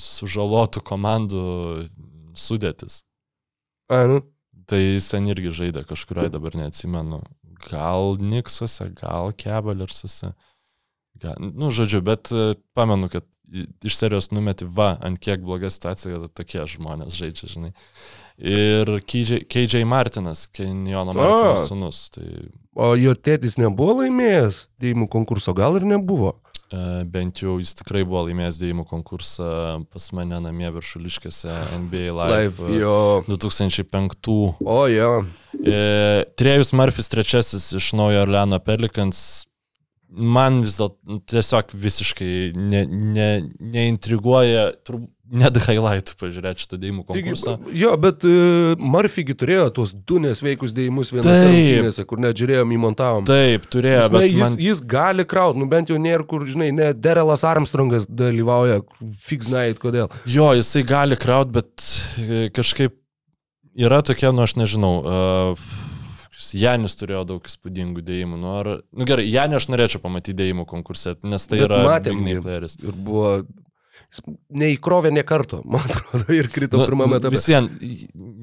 sužalotų komandų sudėtis. A, nu. Tai jis ten irgi žaidė kažkurioje, dabar neatsimenu. Gal Niksuose, gal Kebalersuose. Nu, žodžiu, bet e, pamenu, kad iš serijos numeti va, ant kiek bloga situacija, kad tokie žmonės žaidžia, žinai. Ir KJ, KJ Martinas, Kenjono Martinas sunus. Tai... O jo tėtis nebuvo laimėjęs dėjimų konkurso, gal ir nebuvo? E, bent jau jis tikrai buvo laimėjęs dėjimų konkursą pas mane namie viršuliškėse NBA Live, Live jo. 2005. O jo. E, Trejus Murphys trečiasis iš Naujo Orleano Pelicans man vis dėlto tiesiog visiškai ne, ne, neintriguoja, turbūt net highlightų pažiūrėti šitą dėjimų Taigi, konkursą. jo, bet uh, Murphygi turėjo tuos du nesveikus dėjimus vienose rungtynėse, kur net žiūrėjom, įmontavom. Taip, turėjo, Žinai, bet jis, man... jis gali kraut, nu bent jau nėra, kur, žinai, ne Derelas Armstrongas dalyvauja, fiks night, kodėl. Jo, jisai gali kraut, bet e, kažkaip yra tokia, nu aš nežinau, uh, Janis turėjo daug įspūdingų dėjimų. Nu, ar, nu gerai, Janį aš norėčiau pamatyti dėjimų konkurse, nes tai Bet yra matėm playeris. Ir buvo, jis neįkrovė ne karto, man atrodo, ir krito nu, pirmame etape. Visien,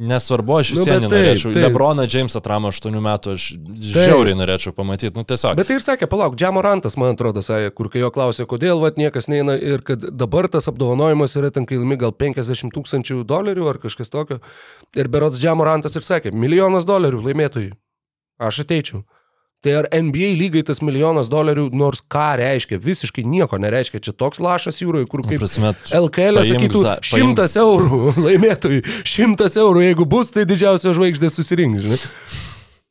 nesvarbu, aš Nu, visiems nu, taip, norėčiau. taip. Lebroną Jamesą Tramą 8 metų aš žiauriai norėčiau pamatyti. Nu, tiesiog. Bet tai ir sakė, palauk, Džamorantas, man atrodo, sakė, kur kai jo klausė, kodėl vat, niekas neina ir kad dabar tas apdovanojimas yra ten kailmi gal 50 tūkstančių dolerių ar kažkas tokio. Ir berots Džamorantas ir sakė, milijonas dolerių laimėtojai. Aš ateičiau. Tai ar NBA lygai tas milijonas dolerių nors ką reiškia, visiškai nieko nereiškia. Čia toks lašas jūroje, kur Nu, kaip prasme, LKL paimk sakytų, šimtas eurų laimėtojai, šimtas eurų, jeigu bus, tai didžiausia žvaigždė susirinks, žinai.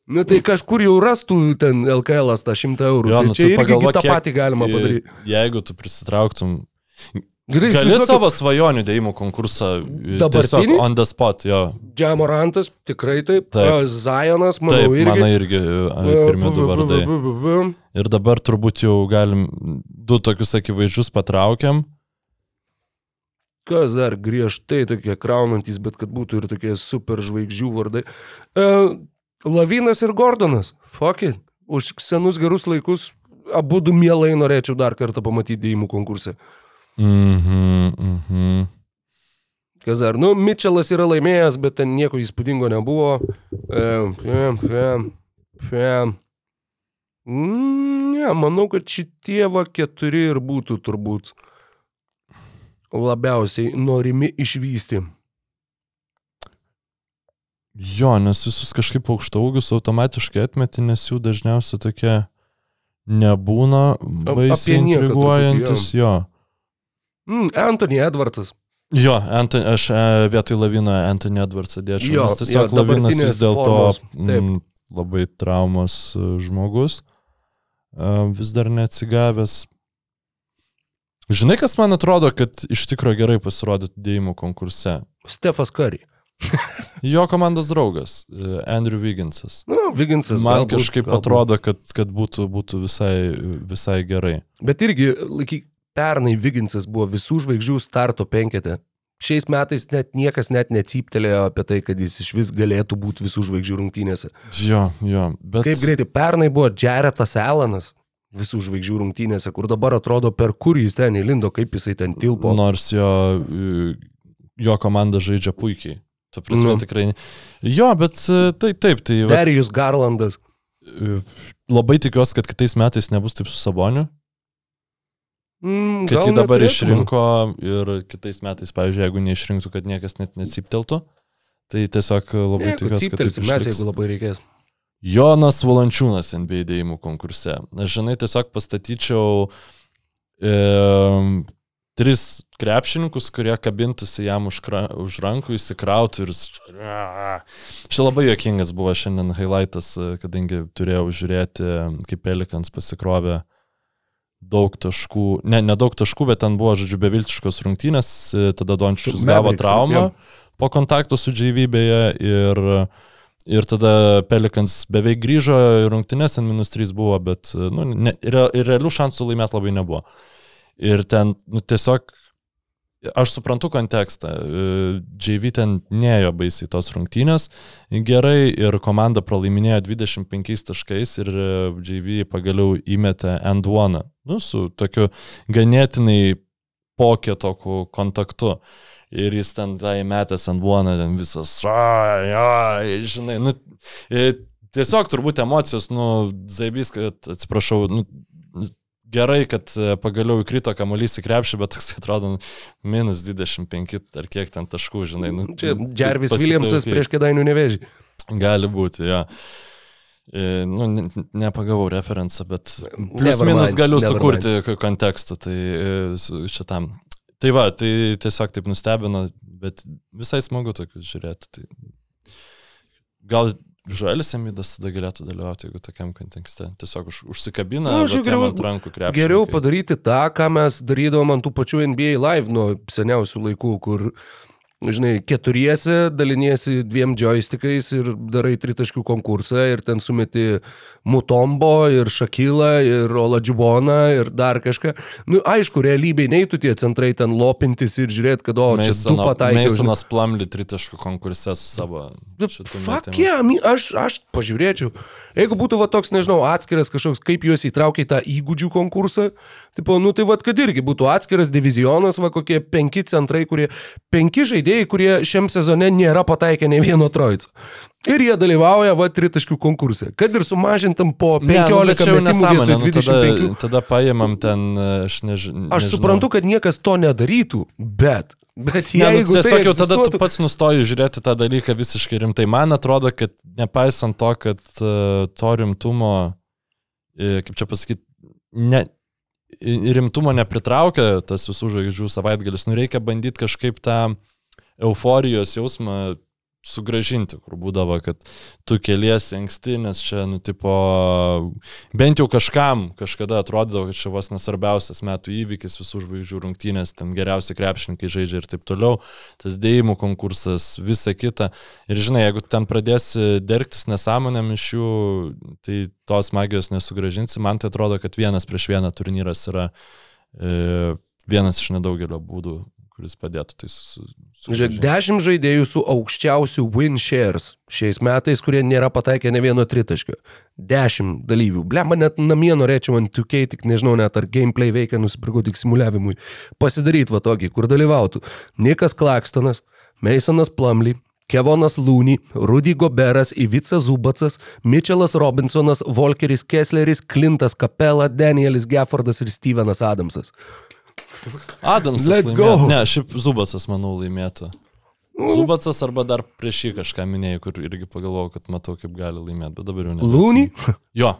Na tai kažkur jau rastų ten LKL tą šimtą eurų. Jo, tai nu, čia tu irgi pagalvok, tą patį galima padaryti. Jeigu tu prisitrauktum. Gerai, Gali įsivaizduokit, savo svajonių dėjimų konkursą. i, Dabartinį? On the spot, jo. Džamorantas, tikrai taip. Taip. Zajonas, manau, Taip, irgi. mano irgi a, pirmi du vardai. Ir dabar turbūt jau galim du tokius akivaizdžius patraukiam. Kas dar griežtai tokie kraunantis, bet kad būtų ir tokie super žvaigždžių vardai. E, Lavinas ir Gordonas. Fuck it. Už senus gerus laikus abu du mielai norėčiau dar kartą pamatyti dėjimų konkursą. Mhm, mhm. Kas dar? Nu, Mitčelas yra laimėjęs, bet ten nieko įspūdingo nebuvo. Fem, fem, fem. Mm, Ne, manau, kad šitie va keturi ir būtų turbūt labiausiai norimi išvysti. Jo, nes visus kažkaip aukštaugius automatiškai atmeti, nes jų dažniausiai tokie nebūna baisiai intriguojantis. Jo. Mm, Anthony Edwardsas. Jo, Anton, aš e, vietoj Lavino Anthony Edwardsą dėčiau. Jo, nes tiesiog jo, Lavinas vis dėlto mm, labai traumos e, žmogus. E, Vis dar neatsigavęs. Žinai, kas man atrodo, kad iš tikrųjų gerai pasirodytų dėjimų konkurse? Stefas Curry. Jo komandos draugas, Andrew Wigginsas. Nu, Viginsas. Man galbūt, kažkaip galbūt. atrodo, kad, kad būtų, būtų visai, visai gerai. Bet irgi, laiky, pernai Viginsas buvo visų žvaigždžių starto penkete. Šiais metais net niekas net necyptelėjo apie tai, kad jis iš vis galėtų būti visų žvaigždžių rungtynėse. Jo, jo. Bet... Kaip greitai, pernai buvo Jaretas Alanas visų žvaigždžių rungtynėse, kur dabar atrodo, per kur jis ten įlindo, kaip jisai ten tilpo. Nors jo, e, jo komanda žaidžia puikiai. Tu prasme Nu. tikrai. Jo, bet e, tai taip, tai va, Darijus Garlandas. e, labai tikiuosi, kad kitais metais nebus taip su Saboniu, Mm, kad jį dabar neturėtų. išrinko ir kitais metais, pavyzdžiui, jeigu neišrinktų, kad niekas net necypteltų, tai tiesiog labai Nieko, tikiuosi, kad taip mes, jeigu labai reikės. Jonas Valančiūnas NBA dėjimų konkurse. Aš žinai, tiesiog pastatyčiau e, tris krepšininkus, kurie kabintųsi jam už, kra, už rankų, įsikrautų ir... Čia labai jokingas buvo šiandien highlightas, kadangi turėjau žiūrėti, kaip Pelikans pasikrovė daug taškų, ne, ne daug taškų, bet ten buvo, žodžiu, beviltiškos rungtynės, e, tada Dončius gavo traumą po kontakto su JVB'je ir, ir tada Pelikans beveik grįžo į rungtynės, ten minus 3 buvo, bet nu, ne, ir, ir realių šansų laimėti labai nebuvo. Ir ten nu, tiesiog, aš suprantu kontekstą, e, JV ten neėjo baisiai tos rungtynės, gerai ir komanda pralaiminėjo 25 taškais ir e, JV pagaliau įmetė end one, nu, su tokiu ganėtinai pokėtoku kontaktu. Ir jis ten tai metęs ant buoną, ten visas, a, ja, žinai, nu, e, tiesiog turbūt emocijos, nu, zaibys, atsiprašau, nu, gerai, kad e, pagaliau įkrito kamuolys į krepšį, bet toks atrodo nu, minus 25 ar kiek ten taškų, žinai. Nu, Čia Jarvis Williamsas prieš kedainių nevežį. Gali būti, jo. E, Nu, ne- nepagavau referenciją, bet plius minus galiu sukurti kontekstų, tai e, šitam. Tai va, tai tiesiog taip nustebino, bet visai smagu tokius žiūrėti. Tai gal Žalis Emidas tada galėtų dalyvauti, jeigu tokiam kontekste. Tiesiog už, užsikabina Nu, geriau- ant rankų krepšį. Geriau padaryti tą, ką mes darydavom ant tų pačių NBA live nuo seniausių laikų, kur, žinai, keturiesi daliniesi dviem joystickais ir darai tritaškių konkursą ir ten sumeti Mutombo ir Šakilą ir Oladžiuboną ir dar kažką. Nu, aišku, realybėje neitų tie centrai ten lopintis ir žiūrėti, kad, o, čia du pataikiau. žinai. Meisonas Plamli tritaškų konkurse su savo. Fuck metimu. yeah, aš, aš pažiūrėčiau. Jeigu būtų va toks, nežinau, atskiras kažkoks, kaip juos įtraukia į tą įgūdžių konkursą, tipo, nu tai va, kad irgi būtų atskiras divizionas, va kokie penki centrai, kurie, penki žaidėjai, kurie šiam sezone nėra pataikę ne vieno trojico. Ir jie dalyvauja va tritaškių konkurse. Kad ir sumažintam po 15 Ne, nu, nu, tada, 25. tada paėmam ten, aš nežinau. Aš suprantu, kad niekas to nedarytų, bet, bet Ne, nu, jeigu tiesiog tai jau tada tu pats nustoji žiūrėti tą dalyką visiškai rimtai. Man atrodo, kad nepaisant to, kad uh, to rimtumo, e, kaip čia pasakyti, ne, rimtumo nepritraukia tas visų žvaigždžių savaitgalis, nu reikia bandyti kažkaip tą euforijos jausmą sugražinti, kur būdavo, kad tu keliesi anksti, nes čia, nu, tipo, bent jau kažkam kažkada atrodydavo, kad čia vos nesvarbiausias metų įvykis, visų žvaigždžių rungtynės, ten geriausi krepšininkai žaidžia ir taip toliau, tas dėjimų konkursas, visa kita. Ir žinai, jeigu ten pradėsi dergtis nesąmonėm iš jų, tai tos magijos nesugražinsi. Man tai atrodo, kad vienas prieš vieną turnyras yra e, vienas iš nedaugelio būdų, kuris padėtų tai Žiūrėk, dešimt žaidėjų su aukščiausiu win shares šiais metais, kurie nėra pataikę ne vieno tritaškio. Dešimt dalyvių. Blemba, net namie norėčiau ant 2K, tik nežinau net ar gameplay veikia, nusipirkau tik simuliavimui. Pasidaryti va tokį, kur dalyvautų Nikas Klakstonas, Masonas Plumley, Kevonas Lūny, Rudy Goberas, Ivica Zubacas, Mitchellas Robinsonas, Volkeris Kessleris, Clintas Capella, Danielis Geffordas ir Stevenas Adamsas. Adamsas. Let's laimėtų. go. Ne, šiaip Zubacas, manau, laimėtų. Zubacas arba dar prieš jį kažką minėjai, kur irgi pagalvojau, kad matau, kaip gali laimėti, bet dabar jau ne. Lūny? Jo.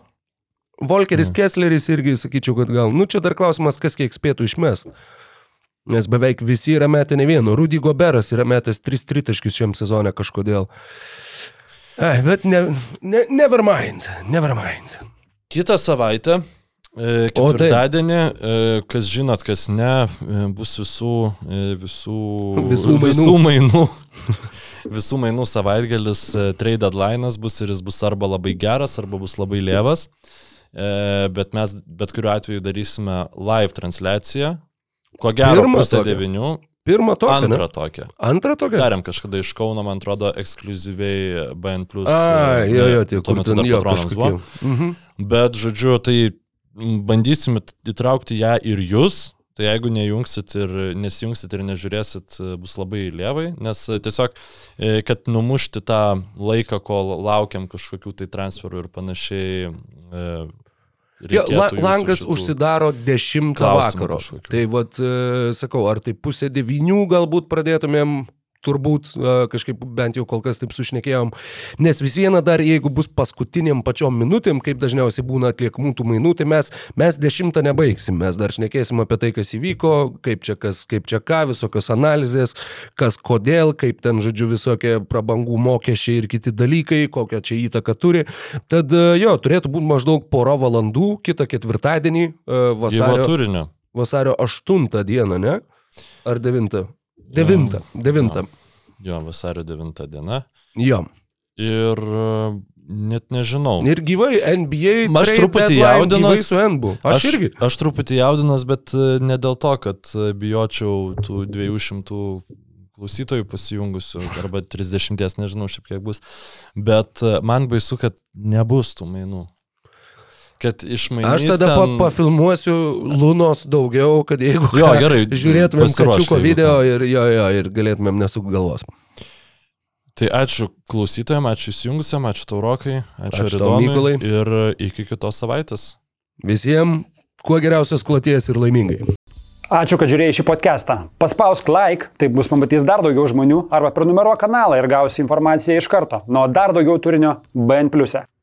Volkeris Kessleris irgi sakyčiau, kad gal. Nu, čia dar klausimas, kas kiek spėtų išmest. Nes beveik visi yra metę ne vieno. Rudy Goberas yra metęs 3 tritaškius šiam sezone kažkodėl. Ai, bet ne, ne, never mind, never mind. Kitą savaitę. Ketvirtadienį, e, kas žinot, kas ne, e, bus visų, e, visų, Visų mainų. visų mainų. Visų mainų savaitgalis, e, trade deadline'as bus ir jis bus arba labai geras, arba bus labai lievas. E, Bet mes bet kuriuo atveju darysime live transliaciją. Ko gero, Pirmą pusę tokią? devinių. Pirmą tokią. Antrą ne? tokią. Antrą tokią? Darėm kažkada iš Kauno, man atrodo, ekskluzyviai BN. A, jo, jo, tie, tuo metu dar jo patronams buvo. Mhm. Bet, žodžiu, tai bandysim įt- įtraukti ją ir jūs. Tai jeigu nejungsit ir nesijungsit ir nežiūrėsit, bus labai lievai, nes tiesiog, e, kad numušti tą laiką, kol laukiam kažkokių tai transferų ir panašiai. e, Jo, la, langas užsidaro 10 klausimų vakaro. Tai vad, e, sakau, ar tai pusė 9 galbūt pradėtumėm turbūt e, kažkaip bent jau kol kas taip sušnekėjom, nes vis viena dar jeigu bus paskutiniam pačiom minutėm, kaip dažniausiai būna atliekamų tų mainų, tai mes, mes dešimtą nebaigsim, mes dar šnekėsim apie tai, kas įvyko, kaip čia kas, kaip čia ką, visokios analizės, kas kodėl, kaip ten, žodžiu, visokie prabangų mokesčiai ir kiti dalykai, kokią čia įtaką turi. Tad e, jo, turėtų būti maždaug pora valandų kitą ketvirtadienį e, vasario, vasario 8 dieną, ne? Ar 9? 9. 9. Jo, vasario 9 diena. Jo. Ir e, net nežinau. Ir gyvai NBA. Aš truputį deadline jaudinuos. gyvai Su NBU. Aš, aš irgi. Aš truputį jaudinas, bet e, ne dėl to, kad e, bijočiau tų 200 klausytojų pasijungusių, arba 30, nežinau šiaip kiek bus, bet man baisu, kad nebus tų mainų. Kad išmainys Aš tada pa, ten... pafilmuosiu Lunos daugiau, kad jeigu Jo, gerai, žiūrėtumėm kačiuko video ir, jo, jo, ir galėtumėm nesuk galvos. Tai ačiū klausytojams, ačiū įsijungusiam, ačiū Taurokai, ačiū, Ačiū Mykolai. Ir iki kitos savaitės. Visiems kuo geriausios kloties ir laimingai. Ačiū, kad žiūrėjai šį podcastą. Paspausk like, tai bus pamatys dar daugiau žmonių, arba prenumeruok kanalą ir gausi informaciją iš karto. Nuo dar daugiau turinio BN ⁇. e.